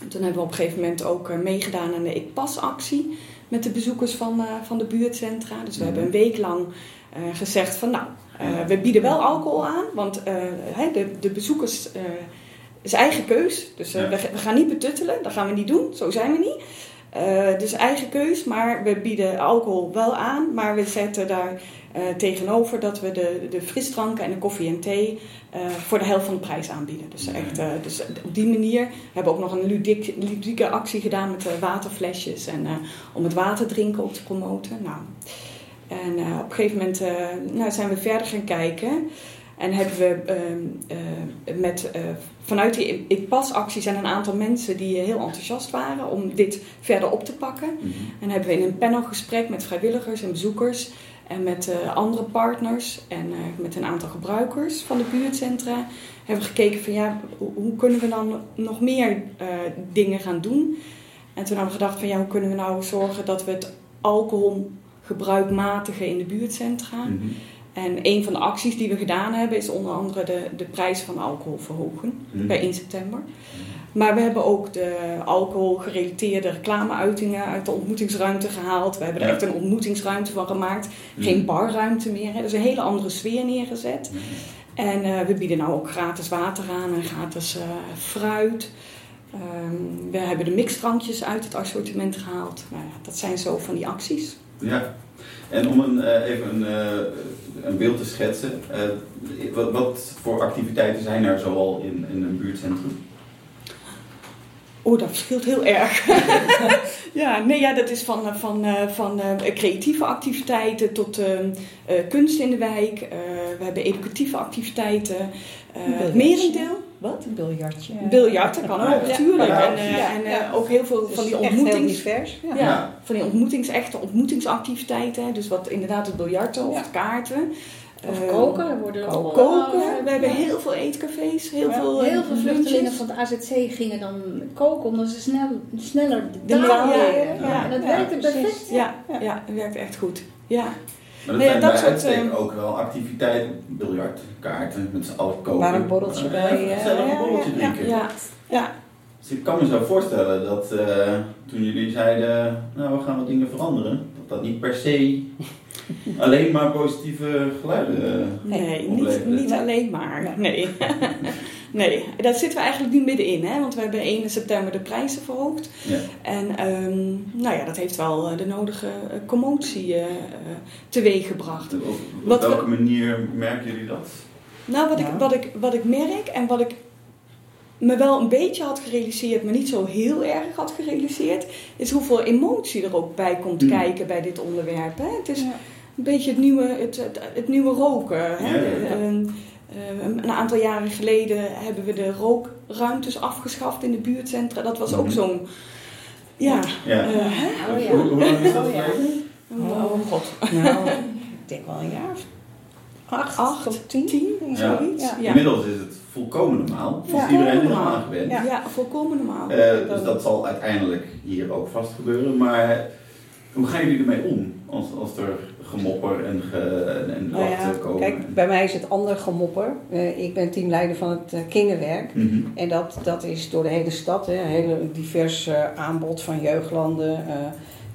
En toen hebben we op een gegeven moment ook eh, meegedaan aan de Ik Pas actie met de bezoekers van, van de buurtcentra. Dus we hebben een week lang gezegd van nou, we bieden wel alcohol aan, want de, de bezoekers is eigen keus. Dus Ja. we, we gaan niet betuttelen, dat gaan we niet doen, zo zijn we niet. Eh, dus eigen keus, maar we bieden alcohol wel aan, maar we zetten daar eh, tegenover dat we de, de frisdranken en de koffie en thee eh, voor de helft van de prijs aanbieden. Dus, echt, dus op die manier we hebben we ook nog een ludiek, ludieke actie gedaan met waterflesjes en om het waterdrinken ook te promoten. Nou, en op een gegeven moment nou, zijn we verder gaan kijken. En hebben we ehm, eh, met, vanuit die Ik Pas actie zijn een aantal mensen die heel enthousiast waren om dit verder op te pakken. Mhm. En hebben we in een panelgesprek met vrijwilligers en bezoekers en met eh, andere partners en eh, met een aantal gebruikers van de buurtcentra hebben we gekeken van ja, hoe, kunnen we dan nog meer eh, dingen gaan doen? En toen hebben we gedacht van ja, hoe kunnen we nou zorgen dat we het alcoholgebruik matigen in de buurtcentra? Mhm. En een van de acties die we gedaan hebben is onder andere de, de prijs van alcohol verhogen Mhm. bij 1 september. Maar we hebben ook de alcoholgerelateerde reclameuitingen uit de ontmoetingsruimte gehaald. We hebben er Ja. echt een ontmoetingsruimte van gemaakt. Geen barruimte meer. Hè. Dus een hele andere sfeer neergezet. Mhm. En eh, we bieden nou ook gratis water aan en gratis eh, fruit. Ehm, we hebben de mixdrankjes uit het assortiment gehaald. Nou ja, dat zijn zo van die acties. Ja, en om een, eh, even een, eh, een beeld te schetsen, eh, wat, wat voor activiteiten zijn er zoal in, in een buurtcentrum? Oh, dat verschilt heel erg. <laughs> ja, nee, ja, dat is van, van, eh, van eh, creatieve activiteiten tot eh, eh, kunst in de wijk. Eh, we hebben educatieve activiteiten. Eh het merendeel. Wat? Een biljartje. Biljarten kan ook, natuurlijk. Ja, en eh, ja, en eh, ja. ook heel veel Dus van die echt heel ontmoetings... divers. Ja. Ja, Ja. van die ontmoetings, echte ontmoetingsactiviteiten. Dus wat inderdaad het biljarten of het kaarten. Of Eh, koken, er worden koken. Koken. We hebben Ja. heel veel eetcafés. Heel Ja. veel, Heel veel vluchtelingen van het AZC gingen dan koken omdat ze snel, sneller de taal leren. Ja, ja. en dat Ja, werkte perfect. Ja, Ja. ja. het werkt echt goed. Ja. Maar dat Nee, zijn dat bij soort, uitstek eh, ook wel activiteiten, biljart, kaarten, met z'n allen koken. Waar een borreltje bij, eh, gezellig ja, een borreltje ja, drinken. Ja, ja. Dus ik kan me zo voorstellen dat eh, toen jullie zeiden, nou we gaan wat dingen veranderen, dat dat niet per se <laughs> alleen maar positieve geluiden eh, Nee, niet, niet alleen maar. Nee. <laughs> nee, daar zitten we eigenlijk nu middenin. Hè? Want we hebben 1 september de prijzen verhoogd. Ja. En ehm, nou ja, dat heeft wel eh, de nodige eh, commotie eh, eh, teweeg gebracht. Op, op Wat we- welke manier merken jullie dat? Nou, wat, ik, wat, ik, wat ik merk en wat ik me wel een beetje had gerealiseerd, maar niet zo heel erg had gerealiseerd, is hoeveel emotie er ook bij komt Hmm. kijken bij dit onderwerp. Hè? Het is Ja. een beetje het nieuwe, het, het, het nieuwe roken. Hè? Ja, ja, ja. Een, eh, een aantal jaren geleden hebben we de rookruimtes afgeschaft in de buurtcentra. Dat was ook Mhm. zo'n. Ja, Ja. eh, hè? Oh ja. Hoe, lang is dat Oh ja. geleden? Oh, god. <laughs> Nou, ik denk wel een jaar of acht, Acht, of tien. tien, Ja. zoiets. Ja, ja. Inmiddels is het volkomen normaal. Is Ja. iedereen er Volkomen. al aan gewend. Ja. volkomen normaal. Eh, dus dat zal uiteindelijk hier ook vast gebeuren. Maar hoe gaan jullie ermee om als, als er gemopper en, ge, en Nou ja, komen? kijk, bij mij is het ander gemopper. Eh, ik ben teamleider van het eh, kinderwerk. Mhm. En dat, dat is door de hele stad, hè, een hele divers eh, aanbod van jeugdlanden,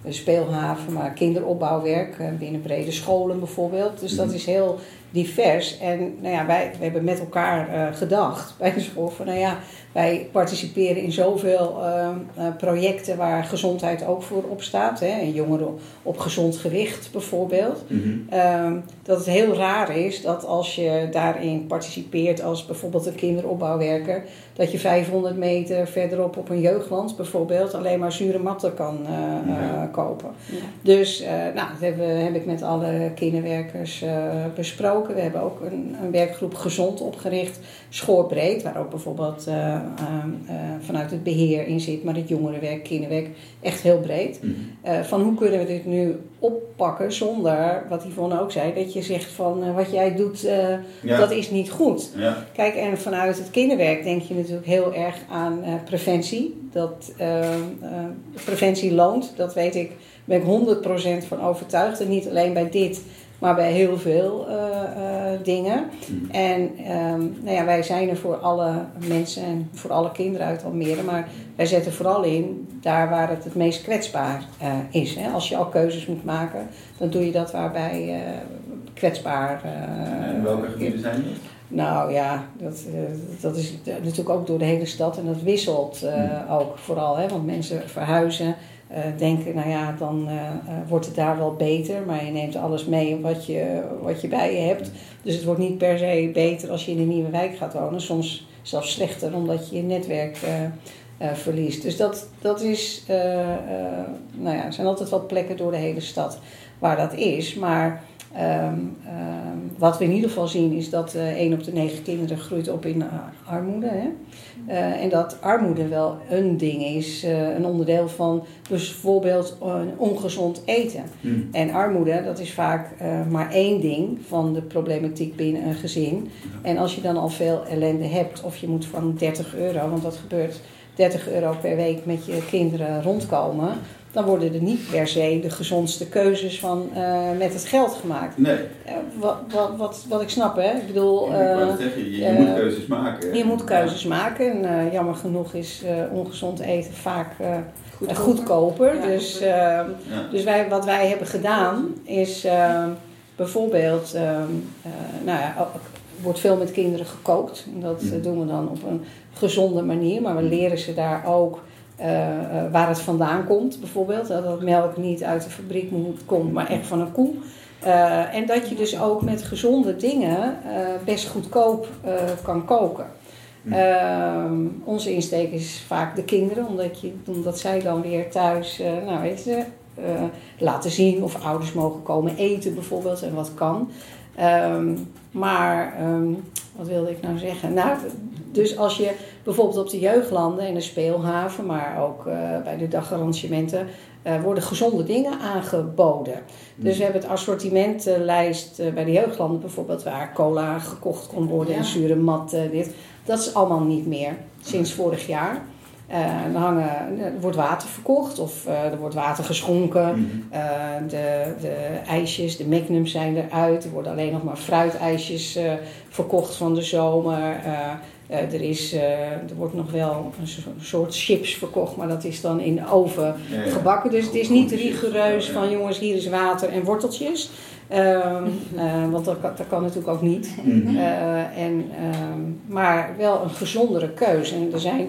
speelhaven, maar kinderopbouwwerk binnen brede scholen bijvoorbeeld. Dus dat Mhm. is heel divers. En nou ja, wij we hebben met elkaar eh, gedacht <laughs> bij de school van, nou ja, wij participeren in zoveel eh, eh, projecten waar gezondheid ook voor op staat. Hè, en jongeren op gezond gewicht bijvoorbeeld. Mhm. Ehm, dat het heel raar is dat als je daarin participeert als bijvoorbeeld een kinderopbouwwerker, dat je 500 meter verderop op een jeugdland bijvoorbeeld alleen maar zure matten kan eh, Ja. eh, kopen. Ja. Dus eh, nou, dat hebben, heb ik met alle kinderwerkers eh, We hebben ook een, een werkgroep gezond opgericht, schoorbreed, waar ook bijvoorbeeld eh, eh, eh, vanuit het beheer in zit, maar het jongerenwerk, kinderwerk, echt heel breed. Mhm. Eh, van hoe kunnen we dit nu oppakken zonder, wat Yvonne ook zei, dat je zegt van wat jij doet, Ja. dat is niet goed. ja. Kijk, en vanuit het kinderwerk denk je natuurlijk heel erg aan preventie. Dat eh, eh, preventie loont, dat weet ik, ben ik 100% van overtuigd. En niet alleen bij dit, maar bij heel veel eh, eh, dingen. Mhm. En ehm, nou ja, wij zijn er voor alle mensen en voor alle kinderen uit Almere. Maar wij zetten vooral in daar waar het het meest kwetsbaar eh, is. Hè. Als je al keuzes moet maken, dan doe je dat waarbij kwetsbaar... En welke gebieden zijn dat? nou ja, dat, dat is natuurlijk ook door de hele stad en dat wisselt Hmm. ook vooral. Hè, want mensen verhuizen, denken, nou ja, dan eh, eh, wordt het daar wel beter. Maar je neemt alles mee wat je, wat je bij je hebt. Dus het wordt niet per se beter als je in een nieuwe wijk gaat wonen. Soms zelfs slechter, omdat je je netwerk eh, eh, verliest. Dus dat, dat is, eh, eh, nou ja, er zijn altijd wel plekken door de hele stad waar dat is. Maar Ehm, ehm, wat we in ieder geval zien is dat eh 1 op de 9 kinderen groeit op in eh, armoede. Hè? Eh, en dat armoede wel een ding is, een onderdeel van bijvoorbeeld ongezond eten. Mhm. En armoede, dat is vaak maar één ding van de problematiek binnen een gezin. En als je dan al veel ellende hebt, of je moet van 30 euro, want dat gebeurt 30 euro per week met je kinderen rondkomen, dan worden er niet per se de gezondste keuzes van, eh, met het geld gemaakt. Nee, Eh, wat, wat, wat, wat ik snap, hè? Ik bedoel, ik eh, zeggen, je, je moet keuzes maken. je moet keuzes maken. En eh, jammer genoeg is eh, ongezond eten vaak eh, Goedkoper. goedkoper. Ja, dus eh, Ja. dus wij, wat wij hebben gedaan is eh, bijvoorbeeld, eh, eh, nou ja, er wordt veel met kinderen gekookt. En dat Mhm. doen we dan op een gezonde manier, maar we leren ze daar ook eh, eh, waar het vandaan komt, bijvoorbeeld. Dat melk niet uit de fabriek moet, komt, maar echt van een koe. Eh, en dat je dus ook met gezonde dingen best goedkoop kan koken. Mhm. Ehm, onze insteek is vaak de kinderen, omdat, je, omdat zij dan weer thuis, nou weet je, laten zien of ouders mogen komen eten bijvoorbeeld en wat kan. Ehm, maar ehm, wat wilde ik nou zeggen? Nou, dus als je bijvoorbeeld op de jeugdlanden en de speelhaven, maar ook eh, bij de dagarrangementen, eh, worden gezonde dingen aangeboden. Dus we hebben het assortimentenlijst eh, bij de jeugdlanden bijvoorbeeld, waar cola gekocht kon worden en zure mat, eh, dit. Dat is allemaal niet meer sinds vorig jaar. Er, hangen, er wordt water verkocht of er wordt water geschonken. Uh, de, de ijsjes, de magnums zijn eruit. Er worden alleen nog maar fruitijsjes verkocht van de zomer. Er, is, er wordt nog wel een soort chips verkocht, maar dat is dan in de oven Ja, ja. gebakken. Dus het is niet rigoureus van jongens, hier is water en worteltjes. Ehm, <laughs> eh, want dat, kan- dat kan natuurlijk ook niet. Mhm. Eh, en, ehm, maar wel een gezondere keuze. En er zijn eh,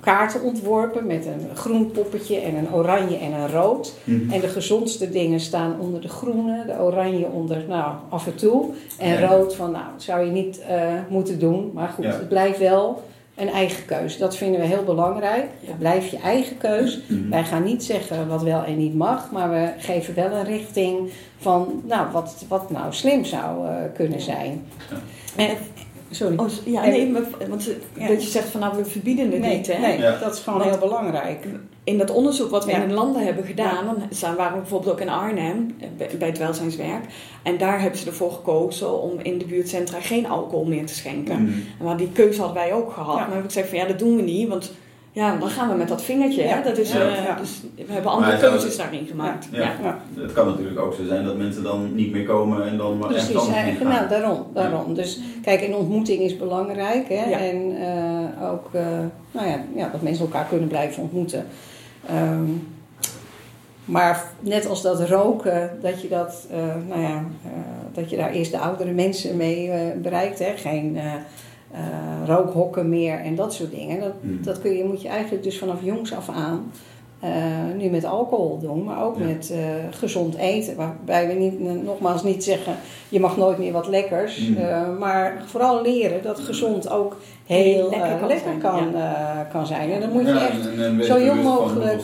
kaarten ontworpen met een groen poppetje en een oranje en een rood. Mhm. En de gezondste dingen staan onder de groene, de oranje onder, nou, af en toe. En Ja. rood van, nou, dat zou je niet eh, moeten doen. Maar goed, Ja. het blijft wel een eigen keus. Dat vinden we heel belangrijk. Het blijft je eigen keus. Mhm. Wij gaan niet zeggen wat wel en niet mag, maar we geven wel een richting van, nou, wat, wat nou slim zou eh, kunnen zijn. Ja. En, sorry. Oh, ja, nee, maar, want Ja. dat je zegt van nou we verbieden het nee, niet. Hè? nee, Ja. dat is gewoon Want- heel belangrijk. In dat onderzoek wat we Ja. in de landen hebben gedaan, dan zijn, waren we bijvoorbeeld ook in Arnhem bij- het welzijnswerk. En daar hebben ze ervoor gekozen om in de buurtcentra geen alcohol meer te schenken. En Maar die keuze hadden wij ook gehad. Ja. Maar heb ik gezegd van ja, dat doen we niet, want ja, dan gaan we met dat vingertje. Hè? Dat is, Ja. eh, Ja. dus we hebben andere keuzes daarin gemaakt. Ja. Ja. Ja. Het kan natuurlijk ook zo zijn dat mensen dan niet meer komen en dan maar echt Precies, eigenlijk, nou, daarom, daarom. Dus kijk, een ontmoeting is belangrijk. Hè? Ja. En eh, ook eh, nou ja, ja, dat mensen elkaar kunnen blijven ontmoeten. Ehm, maar net als dat roken, dat je, dat, eh, nou ja, eh, dat je daar eerst de oudere mensen mee bereikt. Hè? Geen rookhokken meer en dat soort dingen. Dat, Mhm. dat kun je, moet je eigenlijk dus vanaf jongs af aan eh, nu met alcohol doen, maar ook Ja. met eh, gezond eten. Waarbij we niet, nogmaals niet zeggen, je mag nooit meer wat lekkers. Mm. eh, maar vooral leren dat gezond ook heel lekker kan, lekker zijn, kan, eh, kan zijn. En dan moet je Ja, echt en- en wees zo jong mogelijk.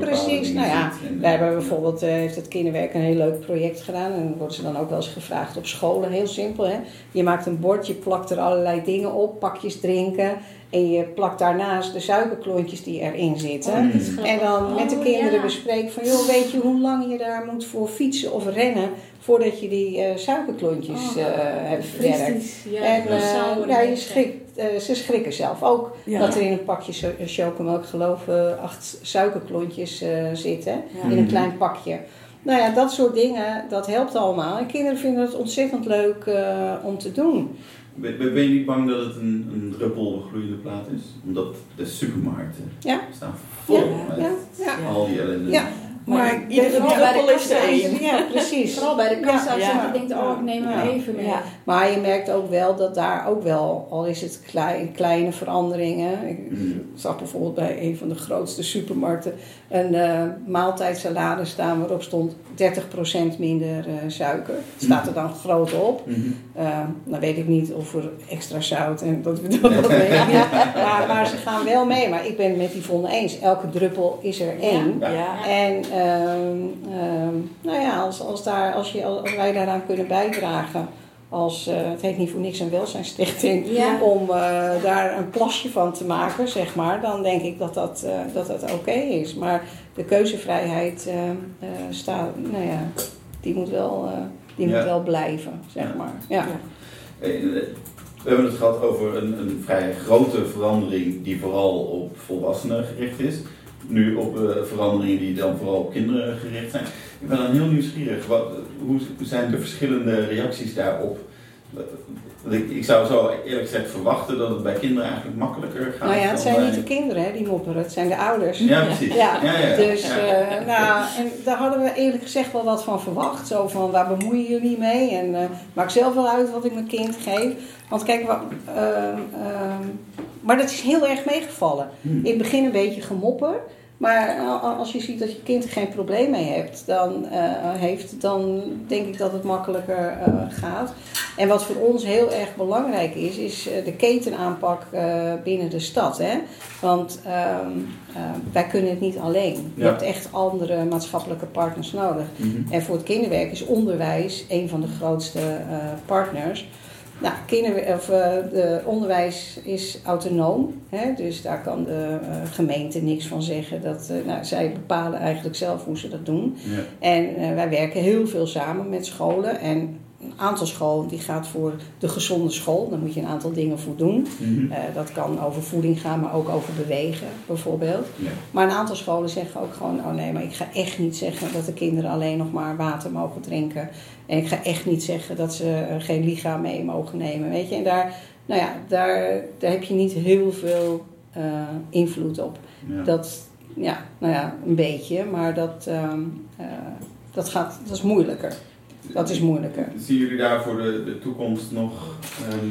precies, nou ja. En, Wij hebben bijvoorbeeld, eh, heeft het kinderwerk een heel leuk project gedaan. En dan worden ze dan ook wel eens gevraagd op scholen. Heel simpel, hè. Je maakt een bord, je plakt er allerlei dingen op. Pakjes drinken. En je plakt daarnaast de suikerklontjes die erin zitten. Oh. En dan met de Oh, kinderen ja. bespreken van, joh, weet je hoe lang je daar moet voor fietsen of rennen voordat je die eh, suikerklontjes Oh, eh, hebt verwerkt. Ja. en dat eh, ja, je schrikt, eh, ze schrikken zelf ook Ja. dat er in een pakje cho- chocomelk geloof ik acht suikerklontjes eh, zitten Ja. in een klein pakje. Nou ja, dat soort dingen, dat helpt allemaal. En kinderen vinden het ontzettend leuk eh, om te doen. Ben, ben- je niet bang dat het een, een druppel gloeiende plaat is? Omdat de supermarkten Ja. staan vol Ja, met ja, ja. al die ellende. Ja, maar iedere druppel is er één. Ja, precies. Vooral bij de kassa, Ja, ja. je denkt, oh, ik neem even mee. Ja. Maar je merkt ook wel dat daar ook wel, al is het klein, kleine veranderingen. Ik Mhm. zag bijvoorbeeld bij een van de grootste supermarkten een eh maaltijdsalade staan waarop stond 30% minder eh, suiker. Het staat er dan groot op. Mhm. Uh, dan weet ik niet of er extra zout en dat, dat, dat weet ik niet. Maar, maar ze gaan wel mee. Maar ik ben het met Yvonne eens. Elke druppel is er één. Ja. Ja. En ehm, ehm, nou ja, als, als, daar, als, je, als wij daaraan kunnen bijdragen, als, eh, het heet niet voor niks een welzijnsstichting, Ja. om eh, daar een plasje van te maken, zeg maar, dan denk ik dat dat, eh, dat, dat oké is. Maar de keuzevrijheid eh, eh, staat, nou ja, die moet wel, eh, die Ja. moet wel blijven, zeg Ja. maar. Ja. Eh, We hebben het gehad over een, een vrij grote verandering die vooral op volwassenen gericht is. Nu op eh, veranderingen die dan vooral op kinderen gericht zijn. Ik ben dan heel nieuwsgierig. Wat, hoe zijn de verschillende reacties daarop? Ik, ik zou zo eerlijk gezegd verwachten dat het bij kinderen eigenlijk makkelijker gaat. Nou ja, het zijn bij- niet de kinderen hè, die mopperen, het zijn de ouders. Ja, precies. Ja, ja, ja. Dus, eh, nou, en daar hadden we eerlijk gezegd wel wat van verwacht. Zo van, waar bemoeien jullie mee? En eh, maak zelf wel uit wat ik mijn kind geef. Want kijk, wa- ehm, ehm, maar dat is heel erg meegevallen. Hm. In het begin een beetje gemopper. Maar als je ziet dat je kind er geen probleem mee hebt, dan, eh, heeft, dan denk ik dat het makkelijker eh, gaat. En wat voor ons heel erg belangrijk is, is eh, de ketenaanpak binnen de stad. Hè? Want ehm, eh, wij kunnen het niet alleen. Je Ja. hebt echt andere maatschappelijke partners nodig. Mhm. En voor het kinderwerk is onderwijs een van de grootste partners. Nou, kinder, of, eh, de onderwijs is autonoom, hè? dus daar kan de eh, gemeente niks van zeggen. Dat, eh, nou, zij bepalen eigenlijk zelf hoe ze dat doen. Ja. En wij werken heel veel samen met scholen. En een aantal scholen die gaat voor de gezonde school. Daar moet je een aantal dingen voor doen. Mhm. Eh, dat kan over voeding gaan, maar ook over bewegen bijvoorbeeld. Ja. Maar een aantal scholen zeggen ook gewoon: oh nee, maar ik ga echt niet zeggen dat de kinderen alleen nog maar water mogen drinken. En ik ga echt niet zeggen dat ze eh, geen lichaam mee mogen nemen. Weet je, en daar, nou ja, daar, daar heb je niet heel veel eh, invloed op. Ja. Dat, ja, nou ja, een beetje, maar dat, ehm, eh, dat, gaat, dat is moeilijker. Dat is moeilijker. Zien jullie daar voor de, de toekomst nog ehm,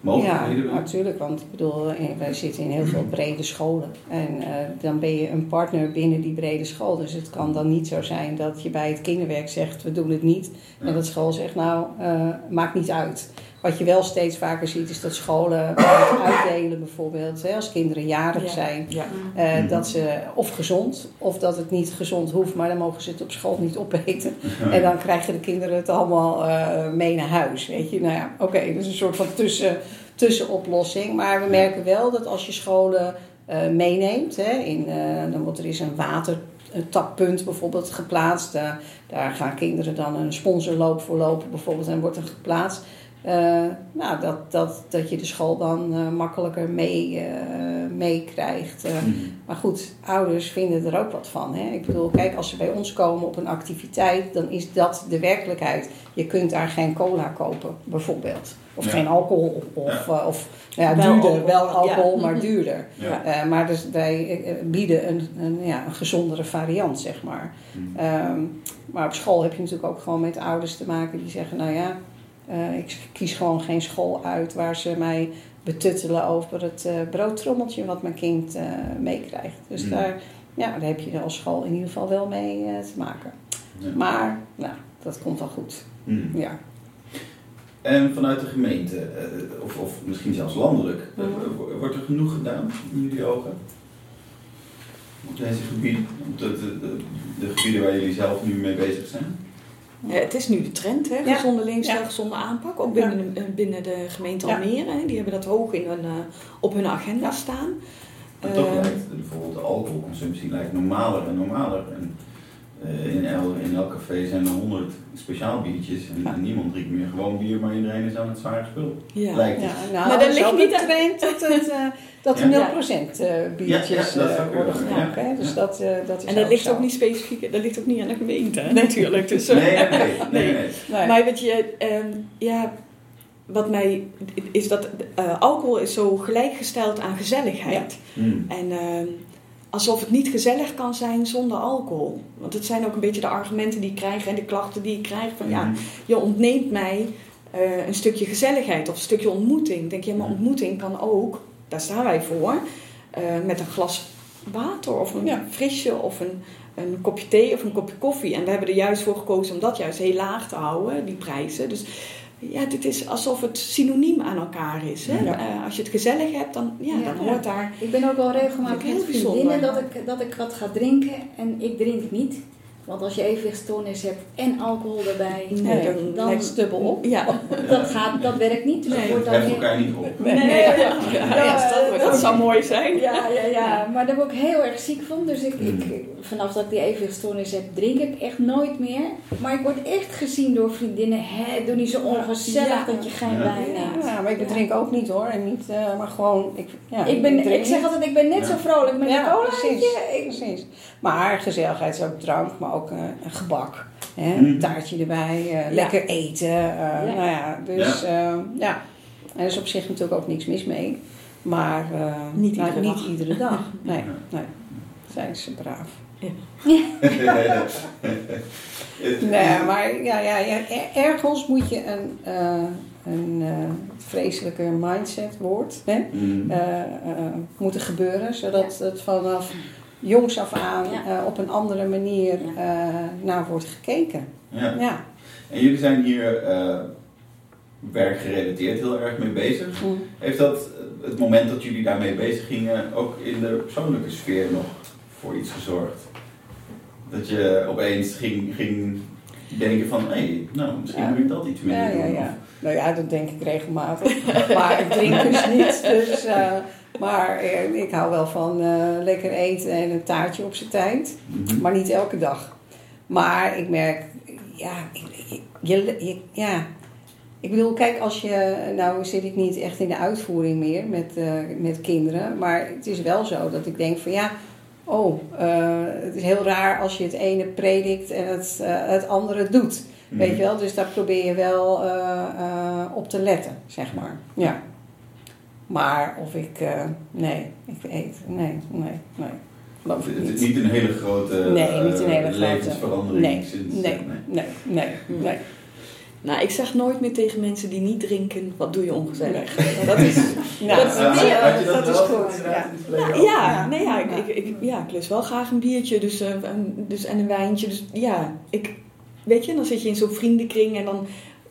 mogelijkheden? Ja, natuurlijk. Want ik bedoel, eh, wij zitten in heel veel brede scholen. En eh, dan ben je een partner binnen die brede school. Dus het kan dan niet zo zijn dat je bij het kinderwerk zegt, we doen het niet. En dat school zegt, nou, eh, maakt niet uit. Wat je wel steeds vaker ziet, is dat scholen <coughs> uitdelen bijvoorbeeld, hè, als kinderen jarig Ja. zijn, Ja. eh, Mhm. dat ze of gezond, of dat het niet gezond hoeft, maar dan mogen ze het op school niet opeten. En dan krijgen de kinderen het allemaal eh, mee naar huis. Weet je, nou ja, oké, dus een soort van tussen, tussenoplossing. Maar we merken wel dat als je scholen eh, meeneemt, hè, in, eh, dan wordt er is een watertappunt bijvoorbeeld geplaatst. Daar, daar gaan kinderen dan een sponsorloop voor lopen bijvoorbeeld en wordt er geplaatst. Eh, nou, dat, dat, dat je de school dan eh, makkelijker mee, eh, meekrijgt. Eh, Mhm. maar goed, ouders vinden er ook wat van. Hè? Ik bedoel, kijk, als ze bij ons komen op een activiteit, dan is dat de werkelijkheid. Je kunt daar geen cola kopen, bijvoorbeeld. Of Ja. geen alcohol. Of, eh, of nou ja, Wel duurder. alcohol, wel ja. alcohol, maar duurder. Ja. Eh, maar dus wij bieden een, een, ja, een gezondere variant, zeg maar. Mhm. Ehm, maar op school heb je natuurlijk ook gewoon met ouders te maken die zeggen: Nou ja, eh, ik kies gewoon geen school uit waar ze mij betuttelen over het eh, broodtrommeltje wat mijn kind eh, meekrijgt. Dus Mm. daar, ja, daar heb je als school in ieder geval wel mee te maken. Ja. Maar nou, dat komt wel goed. Mhm. Ja. En vanuit de gemeente, of, of misschien zelfs landelijk, wo- wordt er genoeg gedaan in jullie ogen? Op deze gebieden, op de, de, de, de gebieden waar jullie zelf nu mee bezig zijn? Ja, het is nu de trend, hè? Ja. gezonde leefstijl, Ja. gezonde aanpak. Ook binnen, de, binnen de gemeente. Almere. hè. Die hebben dat hoog in hun, eh, op hun agenda Ja. staan. En toch Eh, lijkt bijvoorbeeld de alcoholconsumptie lijkt normaler en normaler. En eh, in, el, in elk café zijn er honderd speciaal biertjes en, Ja. en niemand drinkt meer gewoon bier, maar iedereen is aan het zware spul. ja. Lijkt Ja, het. nou, Maar dat ligt niet een aan- trend dat, het, eh, dat er Ja. 0% eh, biertjes Ja, ja, dat eh, zou worden gedronken. Dus Ja. dat, eh, dat is En dat ligt zo. ook niet specifiek, dat ligt ook niet aan de gemeente, natuurlijk. Dus, Nee, <laughs> nee, nee. nee. Maar weet je, ehm, ja, wat mij is dat eh, alcohol is zo gelijkgesteld aan gezelligheid. Hmm. En ehm, alsof het niet gezellig kan zijn zonder alcohol. Want het zijn ook een beetje de argumenten die ik krijg en de klachten die ik krijg van ja, Mhm. je ontneemt mij eh, een stukje gezelligheid of een stukje ontmoeting. Ik denk ja, maar Ja. ontmoeting kan ook, daar staan wij voor, eh, met een glas water of een Ja. frisje of een, een kopje thee of een kopje koffie. En we hebben er juist voor gekozen om dat juist heel laag te houden, die prijzen. Dus ja, dit is alsof het synoniem aan elkaar is. Hè? Ja. Eh, als je het gezellig hebt, dan, ja, Ja. dan hoort daar... Ik ben ook wel regelmatig met heel vriendinnen dat ik, dat ik wat ga drinken en ik drink niet. Want als je evenwichtstoornis hebt en alcohol erbij, Nee, dan, dan lijkt het dubbel op. Ja, dat, gaat, dat werkt niet. Dus Nee, dat wordt dan heel- elkaar niet op. Nee. Nee, ja, ja, ja, dat, dat dat- zou mooi zijn. Ja, ja, ja, maar daar word ik heel erg ziek van. Dus ik, ik, Mm. vanaf dat ik die evenwichtstoornis heb, drink ik echt nooit meer. Maar ik word echt gezien door vriendinnen. Hé, doe niet zo ongezellig Ja. dat je geen Ja. wijn neemt. Ja, maar ik drink ook niet hoor. En niet, eh, maar gewoon, ik, ja, Ik, ben, ik zeg altijd, ik ben net Ja. zo vrolijk met ja, een colaatje. precies, Ik- precies. Maar gezelligheid is ook drank, maar ook eh, een gebak. Hè? Mhm. Een taartje erbij, eh, lekker eten. eh, Nou ja, dus ja. ja. En er is op zich natuurlijk ook niks mis mee. Maar eh, Niet nou, iedere niet dag. iedere dag. <laughs> Nee, Ja. nee. Zijn ze braaf. Het- <laughs> Nee, maar ja, ja, ja, er- ergens moet je een, eh, een vreselijke mindset woord hè, eh, moeten gebeuren, zodat het vanaf jongs af aan Ja. eh, op een andere manier eh, naar wordt gekeken. Ja. Ja. En jullie zijn hier eh, werkgerelateerd heel erg mee bezig. Mm. Heeft dat het moment dat jullie daarmee bezig gingen ook in de persoonlijke sfeer nog voor iets gezorgd? Dat je opeens ging, ging denken van, hé, hey, nou, misschien Ja. moet ik dat iets ja, doen. ja. Nou ja, dat denk ik regelmatig. <laughs> maar ik drink dus niet. Dus, eh, maar eh, ik hou wel van eh, lekker eten en een taartje op zijn tijd. Mhm. Maar niet elke dag. Maar ik merk, ja, ik- je, je- ja, ik bedoel, kijk, als je, nou zit ik niet echt in de uitvoering meer met, eh, met kinderen, maar het is wel zo dat ik denk van ja, oh, het is heel raar als je het ene predikt en het, het andere doet. Weet je wel, dus daar probeer je wel op te letten, zeg maar. Ja. Maar of ik, eh, nee, ik eet, nee, nee, nee. Geloof ik Het is niet. niet een hele grote Nee, niet een eh, hele grote- levensverandering Nee, sinds... nee, eh, nee, nee, nee. Nou, ik zeg nooit meer tegen mensen die niet drinken, wat doe je ongezellig. <laughs> Dat is, <laughs> Nou, Dat is- Ah, ja, dat is goed, ja. ja, nee, ja, ik, ik, ik, ja, ik lust wel graag een biertje dus, eh, en- dus, en een wijntje. Dus ja, ik, weet je, dan zit je in zo'n vriendenkring en dan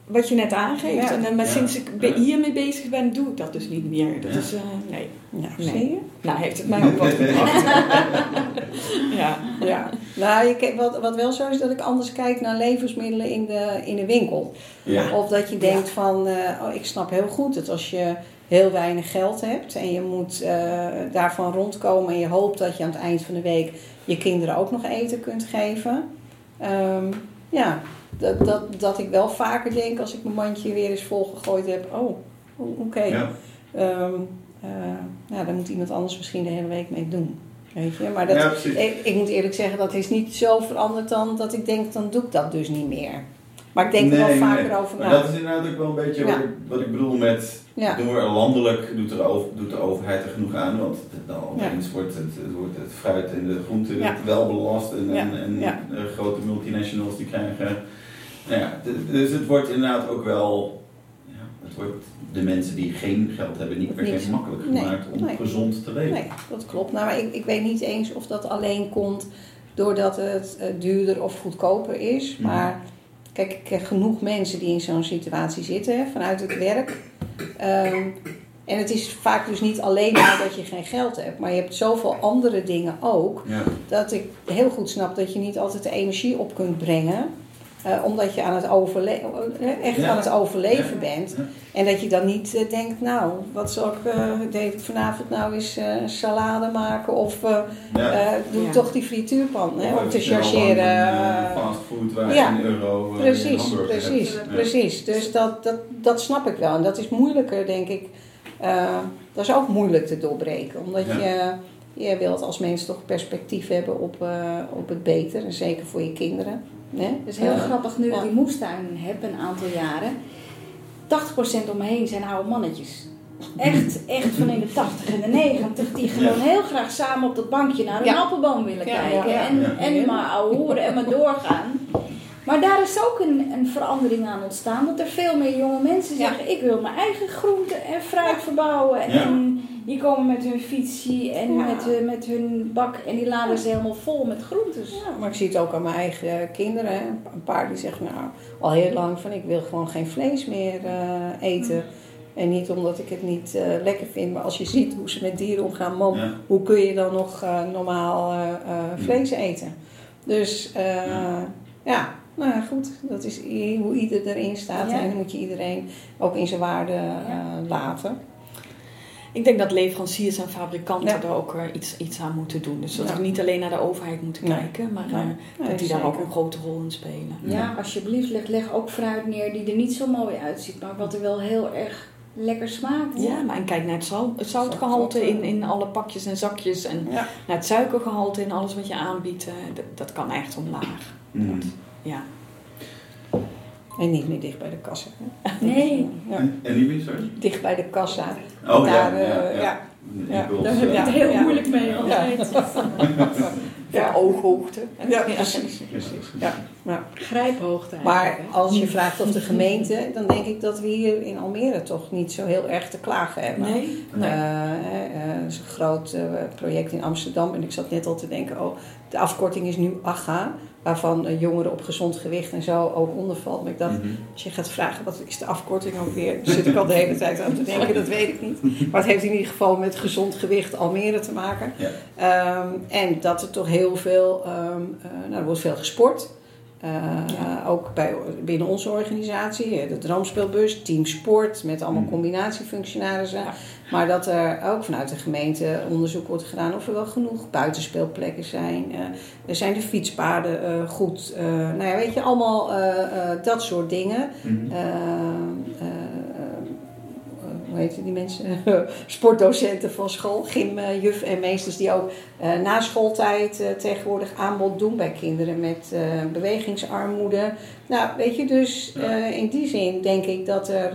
wat je net aangeeft. Ja. En, dan- maar Ja. sinds ik be- hiermee bezig ben, doe ik dat dus niet meer. Dat Ja. is, eh, nee. Ja, Nee. zie je? Nou, heeft het mij ook wat <laughs> gebracht. <laughs> ja. Ja. Nou, je, wat, wat wel zo is dat ik anders kijk naar levensmiddelen in de, in de winkel. Ja. Of dat je denkt van, eh, oh, ik snap heel goed dat als je heel weinig geld hebt en je moet eh, daarvan rondkomen en je hoopt dat je aan het eind van de week je kinderen ook nog eten kunt geven. Ehm, ja, dat, dat, dat ik wel vaker denk als ik mijn mandje weer eens volgegooid heb, oh, oké. Ja. Eh, ja, daar moet iemand anders misschien de hele week mee doen. Weet je? Maar dat, Ja, precies. ik, ik moet eerlijk zeggen, dat is niet zo veranderd dan dat ik denk, dan doe ik dat dus niet meer. Maar ik denk er wel vaker nee. over Maar na. dat is inderdaad ook wel een beetje Ja. wat, ik, wat ik bedoel met... Ja. Doen we er landelijk doet, er over, doet de overheid er genoeg aan. Want dan Ja. wordt het, het, wordt het fruit en de groenten wel belast. En, en, grote multinationals die krijgen... Nou ja, dus het wordt inderdaad ook wel... Het wordt de mensen die geen geld hebben niet per se makkelijk Nee. gemaakt om gezond te leven. Nee, dat klopt. Nou, maar ik, ik weet niet eens of dat alleen komt doordat het eh, duurder of goedkoper is. Mhm. Maar kijk, ik ken genoeg mensen die in zo'n situatie zitten vanuit het werk. Ehm, en het is vaak dus niet alleen maar dat je geen geld hebt, maar je hebt zoveel andere dingen ook. Ja. Dat ik heel goed snap dat je niet altijd de energie op kunt brengen. Eh, omdat je aan het overle- eh, echt Ja. aan het overleven Ja. bent. Ja. En dat je dan niet eh, denkt, nou, wat zal ik, eh, deed ik vanavond nou eens eh, salade maken of eh, Ja. eh, doe Ja. toch die frituurpan hè, om te chargeren. eh, eh, fastfood waar ja. een euro eh, Precies, precies, hebt. Ja. precies. Dus dat, dat, dat snap ik wel. En dat is moeilijker, denk ik. Eh, dat is ook moeilijk te doorbreken. Omdat Ja. je, je wilt als mens toch perspectief hebben op, eh, op het beter. En zeker voor je kinderen. Het is heel Eh, grappig nu ik ja. die moestuin heb, een aantal jaren. 80% om me heen zijn oude mannetjes. Echt, echt van in de 80 en de 90 die gewoon heel graag samen op dat bankje naar een Ja. appelboom willen Ja, kijken. ja, ja. En, Ja. en maar ouwe horen en maar doorgaan. Maar daar is ook een, een verandering aan ontstaan. Dat er veel meer jonge mensen Ja. zeggen: Ik wil mijn eigen groenten en fruit verbouwen. Ja. En die komen met hun fietsje en Ja. met, hun, met hun bak. En die laden ze helemaal vol met groentes. Ja, maar ik zie het ook aan mijn eigen kinderen. Hè. Een paar die zeggen nou al heel lang van ik wil gewoon geen vlees meer eh, eten. En niet omdat ik het niet eh, lekker vind, maar als je ziet hoe ze met dieren omgaan, man, Ja. hoe kun je dan nog eh, normaal eh, eh, vlees eten? Dus eh, Ja. ja, nou ja, goed, dat is hoe ieder erin staat. Ja. En dan moet je iedereen ook in zijn waarde eh, laten. Ik denk dat leveranciers en fabrikanten Ja. er ook eh, iets, iets aan moeten doen. Dus dat Ja. we niet alleen naar de overheid moeten Nee. kijken, maar Nee. eh, Nee, dat die daar ook een grote rol in spelen. Ja, alsjeblieft, leg, leg ook fruit neer die er niet zo mooi uitziet, maar wat er wel heel erg lekker smaakt. Ja, maar en kijk naar het, zout, het zoutgehalte in, in alle pakjes en zakjes en Ja. naar het suikergehalte in alles wat je aanbiedt. eh, dat, dat kan echt omlaag. Mm. Ja. En niet meer dicht bij de kassa. hè. Nee. <laughs> Ja. En, en die wie, sorry? Dicht bij de kassa. Oh Daar, ja, eh, ja, ja. ja. Daar heb je eh, het heel Ja. moeilijk mee altijd. Ja, ooghoogte. Ja, precies. precies. Ja. Ja. Grijphoogte Maar als je vraagt of de gemeente, dan denk ik dat we hier in Almere toch niet zo heel erg te klagen hebben. Nee? Eh, eh, het is een groot eh, project in Amsterdam en ik zat net al te denken, oh, de afkorting is nu AGA, waarvan eh, jongeren op gezond gewicht en zo ook onder valt. Maar ik dacht, Mhm. als je gaat vragen wat is de afkorting ook weer, daar zit ik al de hele tijd aan te denken, dat weet ik niet. <laughs> Maar het heeft in ieder geval met gezond gewicht Almere te maken. Ja. Ehm, en dat er toch heel veel, ehm, eh, nou, er wordt veel gesport. Eh, Ja. Ook bij, binnen onze organisatie, de Droomspeelbus, Team Sport met allemaal Mhm. combinatiefunctionarissen. Maar dat er ook vanuit de gemeente onderzoek wordt gedaan of er wel genoeg buitenspeelplekken zijn. Er zijn de fietspaden uh, goed. Uh, nou ja, weet je, allemaal dat soort dingen. Mm hoe heet die mensen? <laughs> Sportdocenten van school, gymjuf en meesters die ook na schooltijd tegenwoordig aanbod doen bij kinderen met bewegingsarmoede. Nou, weet je, dus in die zin denk ik dat er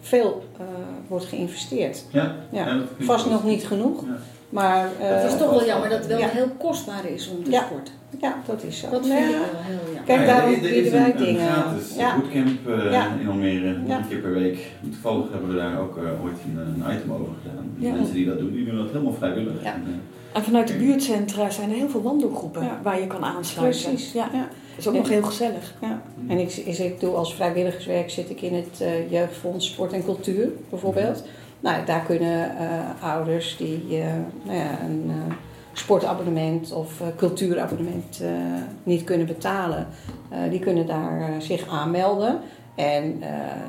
veel uh, wordt geïnvesteerd. Ja, ja. vast nog niet genoeg. Ja. Maar, uh, het is toch wel jammer dat het wel heel kostbaar is om te sporten. Ja, dat is zo. Dat vind ik wel heel jammer. Kijk, daarom bieden wij dingen. Er is een bootcamp uh, in Almere, een keer per week. Toevallig hebben we daar ook ooit een, een, item over gedaan. Mensen die dat doen, die doen dat helemaal vrijwillig. En, en vanuit de buurtcentra zijn er heel veel wandelgroepen waar je kan aansluiten. Precies. Ja. Dat is ook nog heel gezellig. Ja. En ik, ik doe als vrijwilligerswerk zit ik in het uh, Jeugdfonds Sport en Cultuur bijvoorbeeld. Nou, daar kunnen uh, ouders die uh, nou ja, een sportabonnement of cultuurabonnement niet kunnen betalen, die kunnen daar zich aanmelden. En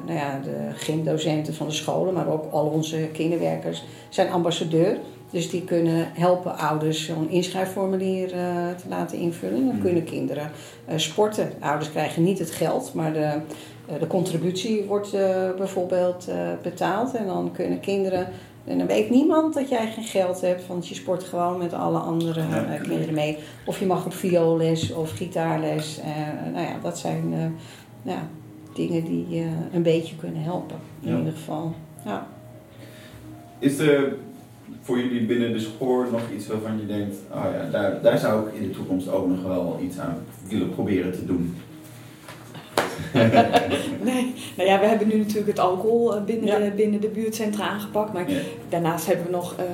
nou ja, de gymdocenten van de scholen, maar ook al onze kinderwerkers zijn ambassadeur. Dus die kunnen helpen ouders zo'n inschrijfformulier uh, te laten invullen. Dan hmm. kunnen kinderen uh, sporten. ouders krijgen niet het geld, maar de, uh, de contributie wordt bijvoorbeeld betaald. En dan kunnen kinderen. En dan weet niemand dat jij geen geld hebt, want je sport gewoon met alle andere kinderen mee. Of je mag op vioolles of gitaarles. nou ja, dat zijn ja, dingen die een beetje kunnen helpen, in ieder geval. Ja. Is er voor jullie binnen de spoor nog iets waarvan je denkt, oh ja, daar, daar zou ik in de toekomst ook nog wel iets aan willen proberen te doen? <laughs> nee, nou ja, we hebben nu natuurlijk het alcohol eh, binnen, de, binnen de buurtcentra aangepakt. Maar daarnaast hebben we nog uh,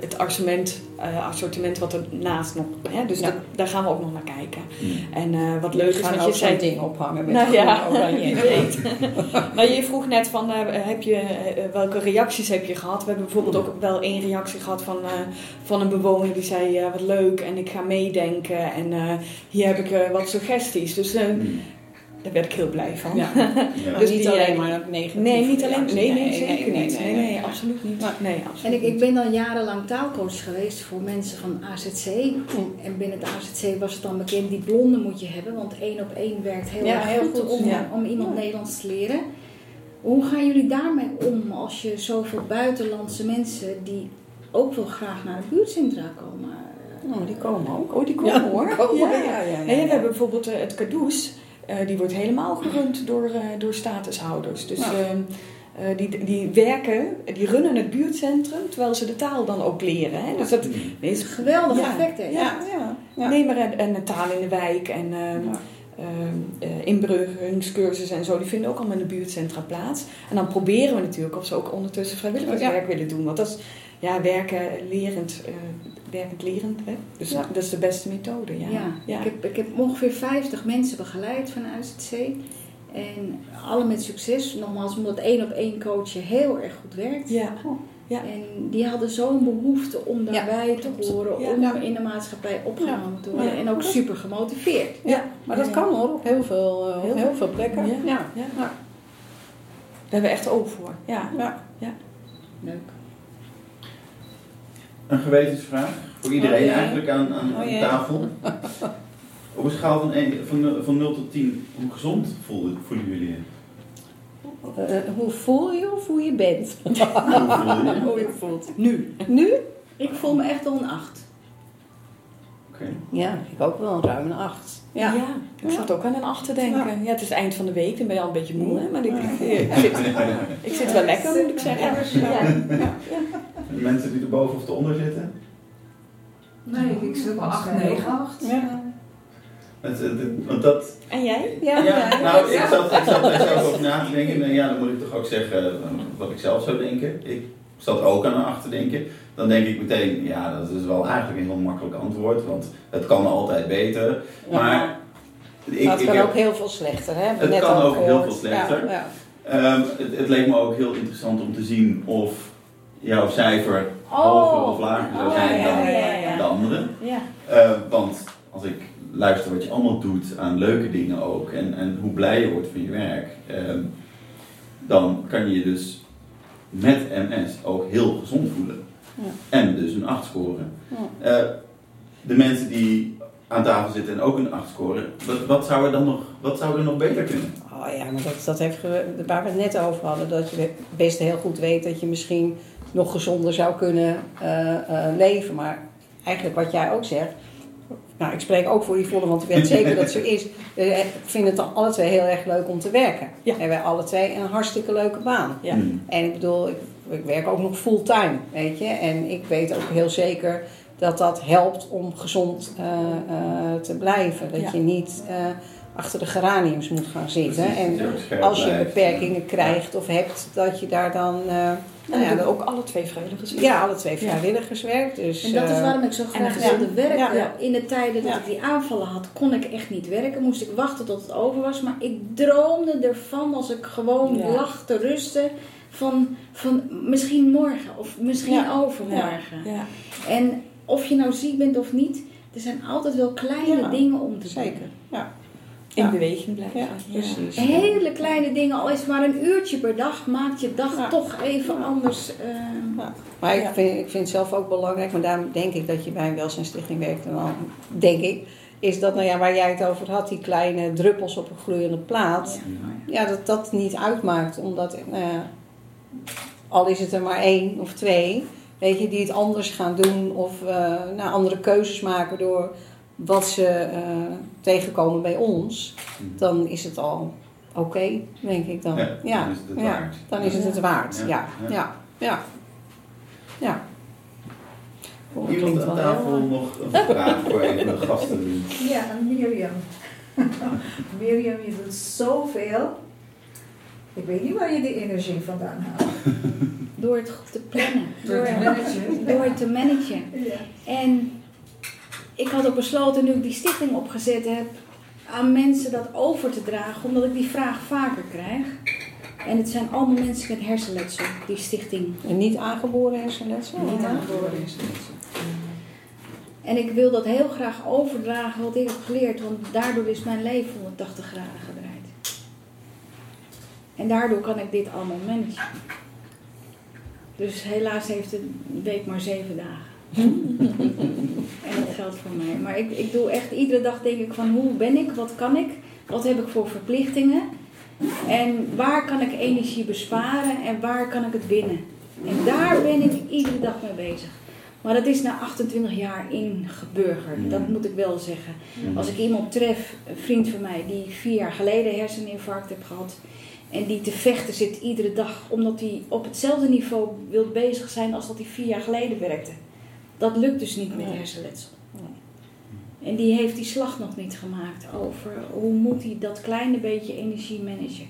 het assortiment, uh, assortiment wat er naast nog. Hè, dus dat, daar gaan we ook nog naar kijken. En uh, wat leuk is, want je zei ding ophangen met nou, ja, <laughs> je weet. maar <laughs> je vroeg net van, heb je, welke reacties heb je gehad? We hebben bijvoorbeeld ook wel één reactie gehad van, van een bewoner die zei, wat leuk en ik ga meedenken en hier heb ik wat suggesties. Dus mm. Daar werd ik heel blij van. Ja. <laughs> dus niet alleen maar negatief. Nee, niet alleen. Nee, nee, zeker niet. Nee, nee, absoluut niet. Nee, absoluut en ik, ik ben dan jarenlang taalcoach geweest voor mensen van AZC. En binnen de AZC was het dan bekend, die blonde moet je hebben, want één op één werkt heel erg heel goed, om, om iemand Nederlands te leren. Hoe gaan jullie daarmee om als je zoveel buitenlandse mensen die ook wel graag naar de buurtcentra komen? Oh, die komen ook. Oh, die komen hoor. ja, ja, ja, En we hebben bijvoorbeeld uh, het Cadoes. Uh, die wordt helemaal gerund door, uh, door statushouders. Dus uh, die, die werken, die runnen het buurtcentrum terwijl ze de taal dan ook leren. Hè? Dus dat is een geweldig ja, effect. Hè? Ja, ja, ja. Nee, maar en, de taal in de wijk en inbruggingscursussen en zo, die vinden ook allemaal in de buurtcentra plaats. En dan proberen we natuurlijk of ze ook ondertussen vrijwilligerswerk willen doen. Want dat is ja, werken lerend werkend lerend. Hè? Dus dat is de beste methode. Ja. ja. Ik, heb, ik heb ongeveer 50 mensen begeleid van AZC. En alle met succes. Nogmaals, omdat één op één coachen heel erg goed werkt. Ja. Ja. En die hadden zo'n behoefte om daarbij te horen, om in de maatschappij opgenomen te worden. En ook super gemotiveerd. Ja, maar dat kan hoor, op heel veel, uh, heel, heel veel plekken. Ja. Ja. Daar hebben we echt oog voor. Ja. Ja. Leuk. Een gewetensvraag voor iedereen oh, eigenlijk aan, aan, oh, tafel. Op een schaal van, 1, van, van 0 tot 10, hoe gezond voelen, voelen jullie je? Uh, hoe voel je of hoe je bent? <laughs> hoe voel je? hoe voelt. Nu. Nu? Ik voel me echt al een 8. Okay. Ja, ik ook wel een ruim een 8. Ja. ja, ik zat ook aan een 8 te denken. Ja. het is eind van de week, dan ben je al een beetje moe, hè? maar ik, ik, zit, ik zit wel lekker, moet ik zeggen. Ja. De mensen die er boven of eronder zitten? Nee, ik zit wel 8, 9, 8. Ja. Want dat... En jij? Ja, ja. nou, ik zat, ik zat daar zelf over na te denken. En ja, dan moet ik toch ook zeggen eh, wat ik zelf zou denken. Ik zat ook aan een achter denken. Dan denk ik meteen, ja, dat is wel eigenlijk een heel makkelijk antwoord. Want het kan altijd beter. Maar... Ik, het kan ook heel veel slechter, hè? Het kan ook heel veel slechter. Ja, ja. Um, het, het, leek me ook heel interessant om te zien of jouw cijfer oh. hoger of lager zou oh, zijn dan de andere. Uh, want als ik luister wat je allemaal doet aan leuke dingen ook en, en hoe blij je wordt van je werk, uh, dan kan je je dus met MS ook heel gezond voelen. Ja. En dus een 8 scoren. Ja. Eh, de mensen die aan tafel zitten en ook een 8 scoren, wat, wat, zou er dan nog, wat zou er nog beter kunnen? Oh ja, maar dat, dat heeft waar we het net over hadden, dat je best heel goed weet dat je misschien nog gezonder zou kunnen eh, eh, leven. Maar eigenlijk wat jij ook zegt, nou ik spreek ook voor Yvonne, want ik weet zeker dat het <laughs> zo is. Eh, Ik vind het dan alle twee heel erg leuk om te werken. Ja. En wij alle twee een hartstikke leuke baan. Ja. Hmm. En ik bedoel, ik, ik werk ook nog fulltime, weet je. En ik weet ook heel zeker dat dat helpt om gezond eh, eh, te blijven. Dat Ja. je niet eh, achter de geraniums moet gaan zitten. Precies, En als je blijft. beperkingen krijgt of hebt, dat je daar dan... En nou ja, ook alle twee vrijwilligers. ja, alle twee vrijwilligerswerk. Dus, En dat is eh, waarom ik zo graag wilde werken. Ja. In de tijden dat ik die aanvallen had, kon ik echt niet werken. Moest ik wachten tot het over was. Maar ik droomde ervan als ik gewoon lag te rusten. Van, van misschien morgen of misschien Ja. overmorgen. Ja. En of je nou ziek bent of niet, er zijn altijd wel kleine dingen om te doen. Zeker, ja. In Ja. beweging blijven. Ja, precies. Hele kleine dingen, al is het maar een uurtje per dag, maakt je dag Ja. toch even anders. eh, Ja. Maar ik vind, ik vind het zelf ook belangrijk, maar daarom denk ik dat je bij een welzijnsstichting werkt. En dan denk ik, is dat nou ja, waar jij het over had, die kleine druppels op een gloeiende plaat. ja. Ja, dat dat niet uitmaakt, omdat ja, al is het er maar één of twee, weet je, die het anders gaan doen of eh, nou, andere keuzes maken door wat ze eh, tegenkomen bij ons, dan is het al oké, denk ik dan. Ja, dan is het het ja, waard. Dan is het het waard, Ja, ja. ja. Ja, ja. ja. Oh, Iemand aan wel tafel heel, nog een vraag voor even de <laughs> gasten? Ja, Mirjam. <laughs> Mirjam, je doet zoveel. Ik weet niet waar je die energie vandaan haalt. Door het goed te plannen. Door te managen. door het te managen. Ja. En ik had ook besloten, nu ik die stichting opgezet heb, aan mensen dat over te dragen, omdat ik die vraag vaker krijg. En het zijn allemaal mensen met hersenletsel, die stichting. Een niet aangeboren hersenletsel? Niet hè? aangeboren hersenletsel. En ik wil dat heel graag overdragen wat ik heb geleerd, want daardoor is mijn leven 180 graden gedraaid. En daardoor kan ik dit allemaal managen. Dus helaas heeft de week maar zeven dagen. <laughs> en dat geldt voor mij. Maar ik, ik doe echt iedere dag denk ik van hoe ben ik, wat kan ik, wat heb ik voor verplichtingen. En waar kan ik energie besparen en waar kan ik het winnen. En daar ben ik iedere dag mee bezig. Maar dat is na 28 jaar ingeburgerd, dat moet ik wel zeggen. Als ik iemand tref, een vriend van mij, die vier jaar geleden herseninfarct heeft gehad. En die te vechten zit iedere dag, omdat hij op hetzelfde niveau wil bezig zijn als dat hij vier jaar geleden werkte. Dat lukt dus niet met hersenletsel. En die heeft die slag nog niet gemaakt over hoe moet hij dat kleine beetje energie managen.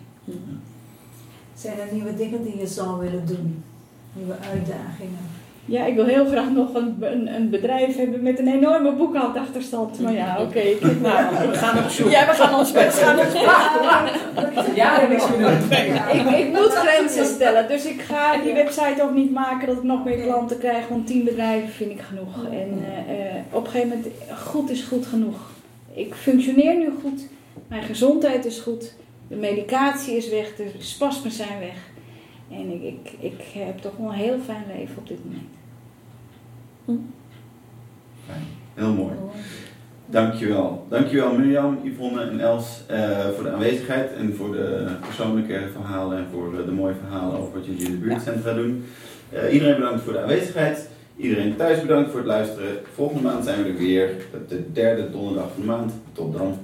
Zijn er nieuwe dingen die je zou willen doen? Nieuwe uitdagingen? Ja, ik wil heel graag nog een, een, een bedrijf hebben met een enorme boekhoudachterstand. Maar ja, oké. Nou, we gaan op zoek. Ja, we gaan ons best gaan op Ja, dat is ik, ik moet grenzen stellen, dus ik ga die website ook niet maken dat ik nog meer klanten krijg, want tien bedrijven vind ik genoeg. En eh, eh, op een gegeven moment, goed is goed genoeg. Ik functioneer nu goed, mijn gezondheid is goed, de medicatie is weg, de spasmen zijn weg. En ik, ik, ik heb toch wel een heel fijn leven op dit moment. Fijn. Heel mooi. Dankjewel. Dankjewel Mirjam, Yvonne en Els eh, voor de aanwezigheid en voor de persoonlijke verhalen en voor eh, de mooie verhalen over wat jullie in de buurtcentra doen. Eh, iedereen bedankt voor de aanwezigheid. Iedereen thuis bedankt voor het luisteren. Volgende maand zijn we er weer, op de derde donderdag van de maand. Tot dan.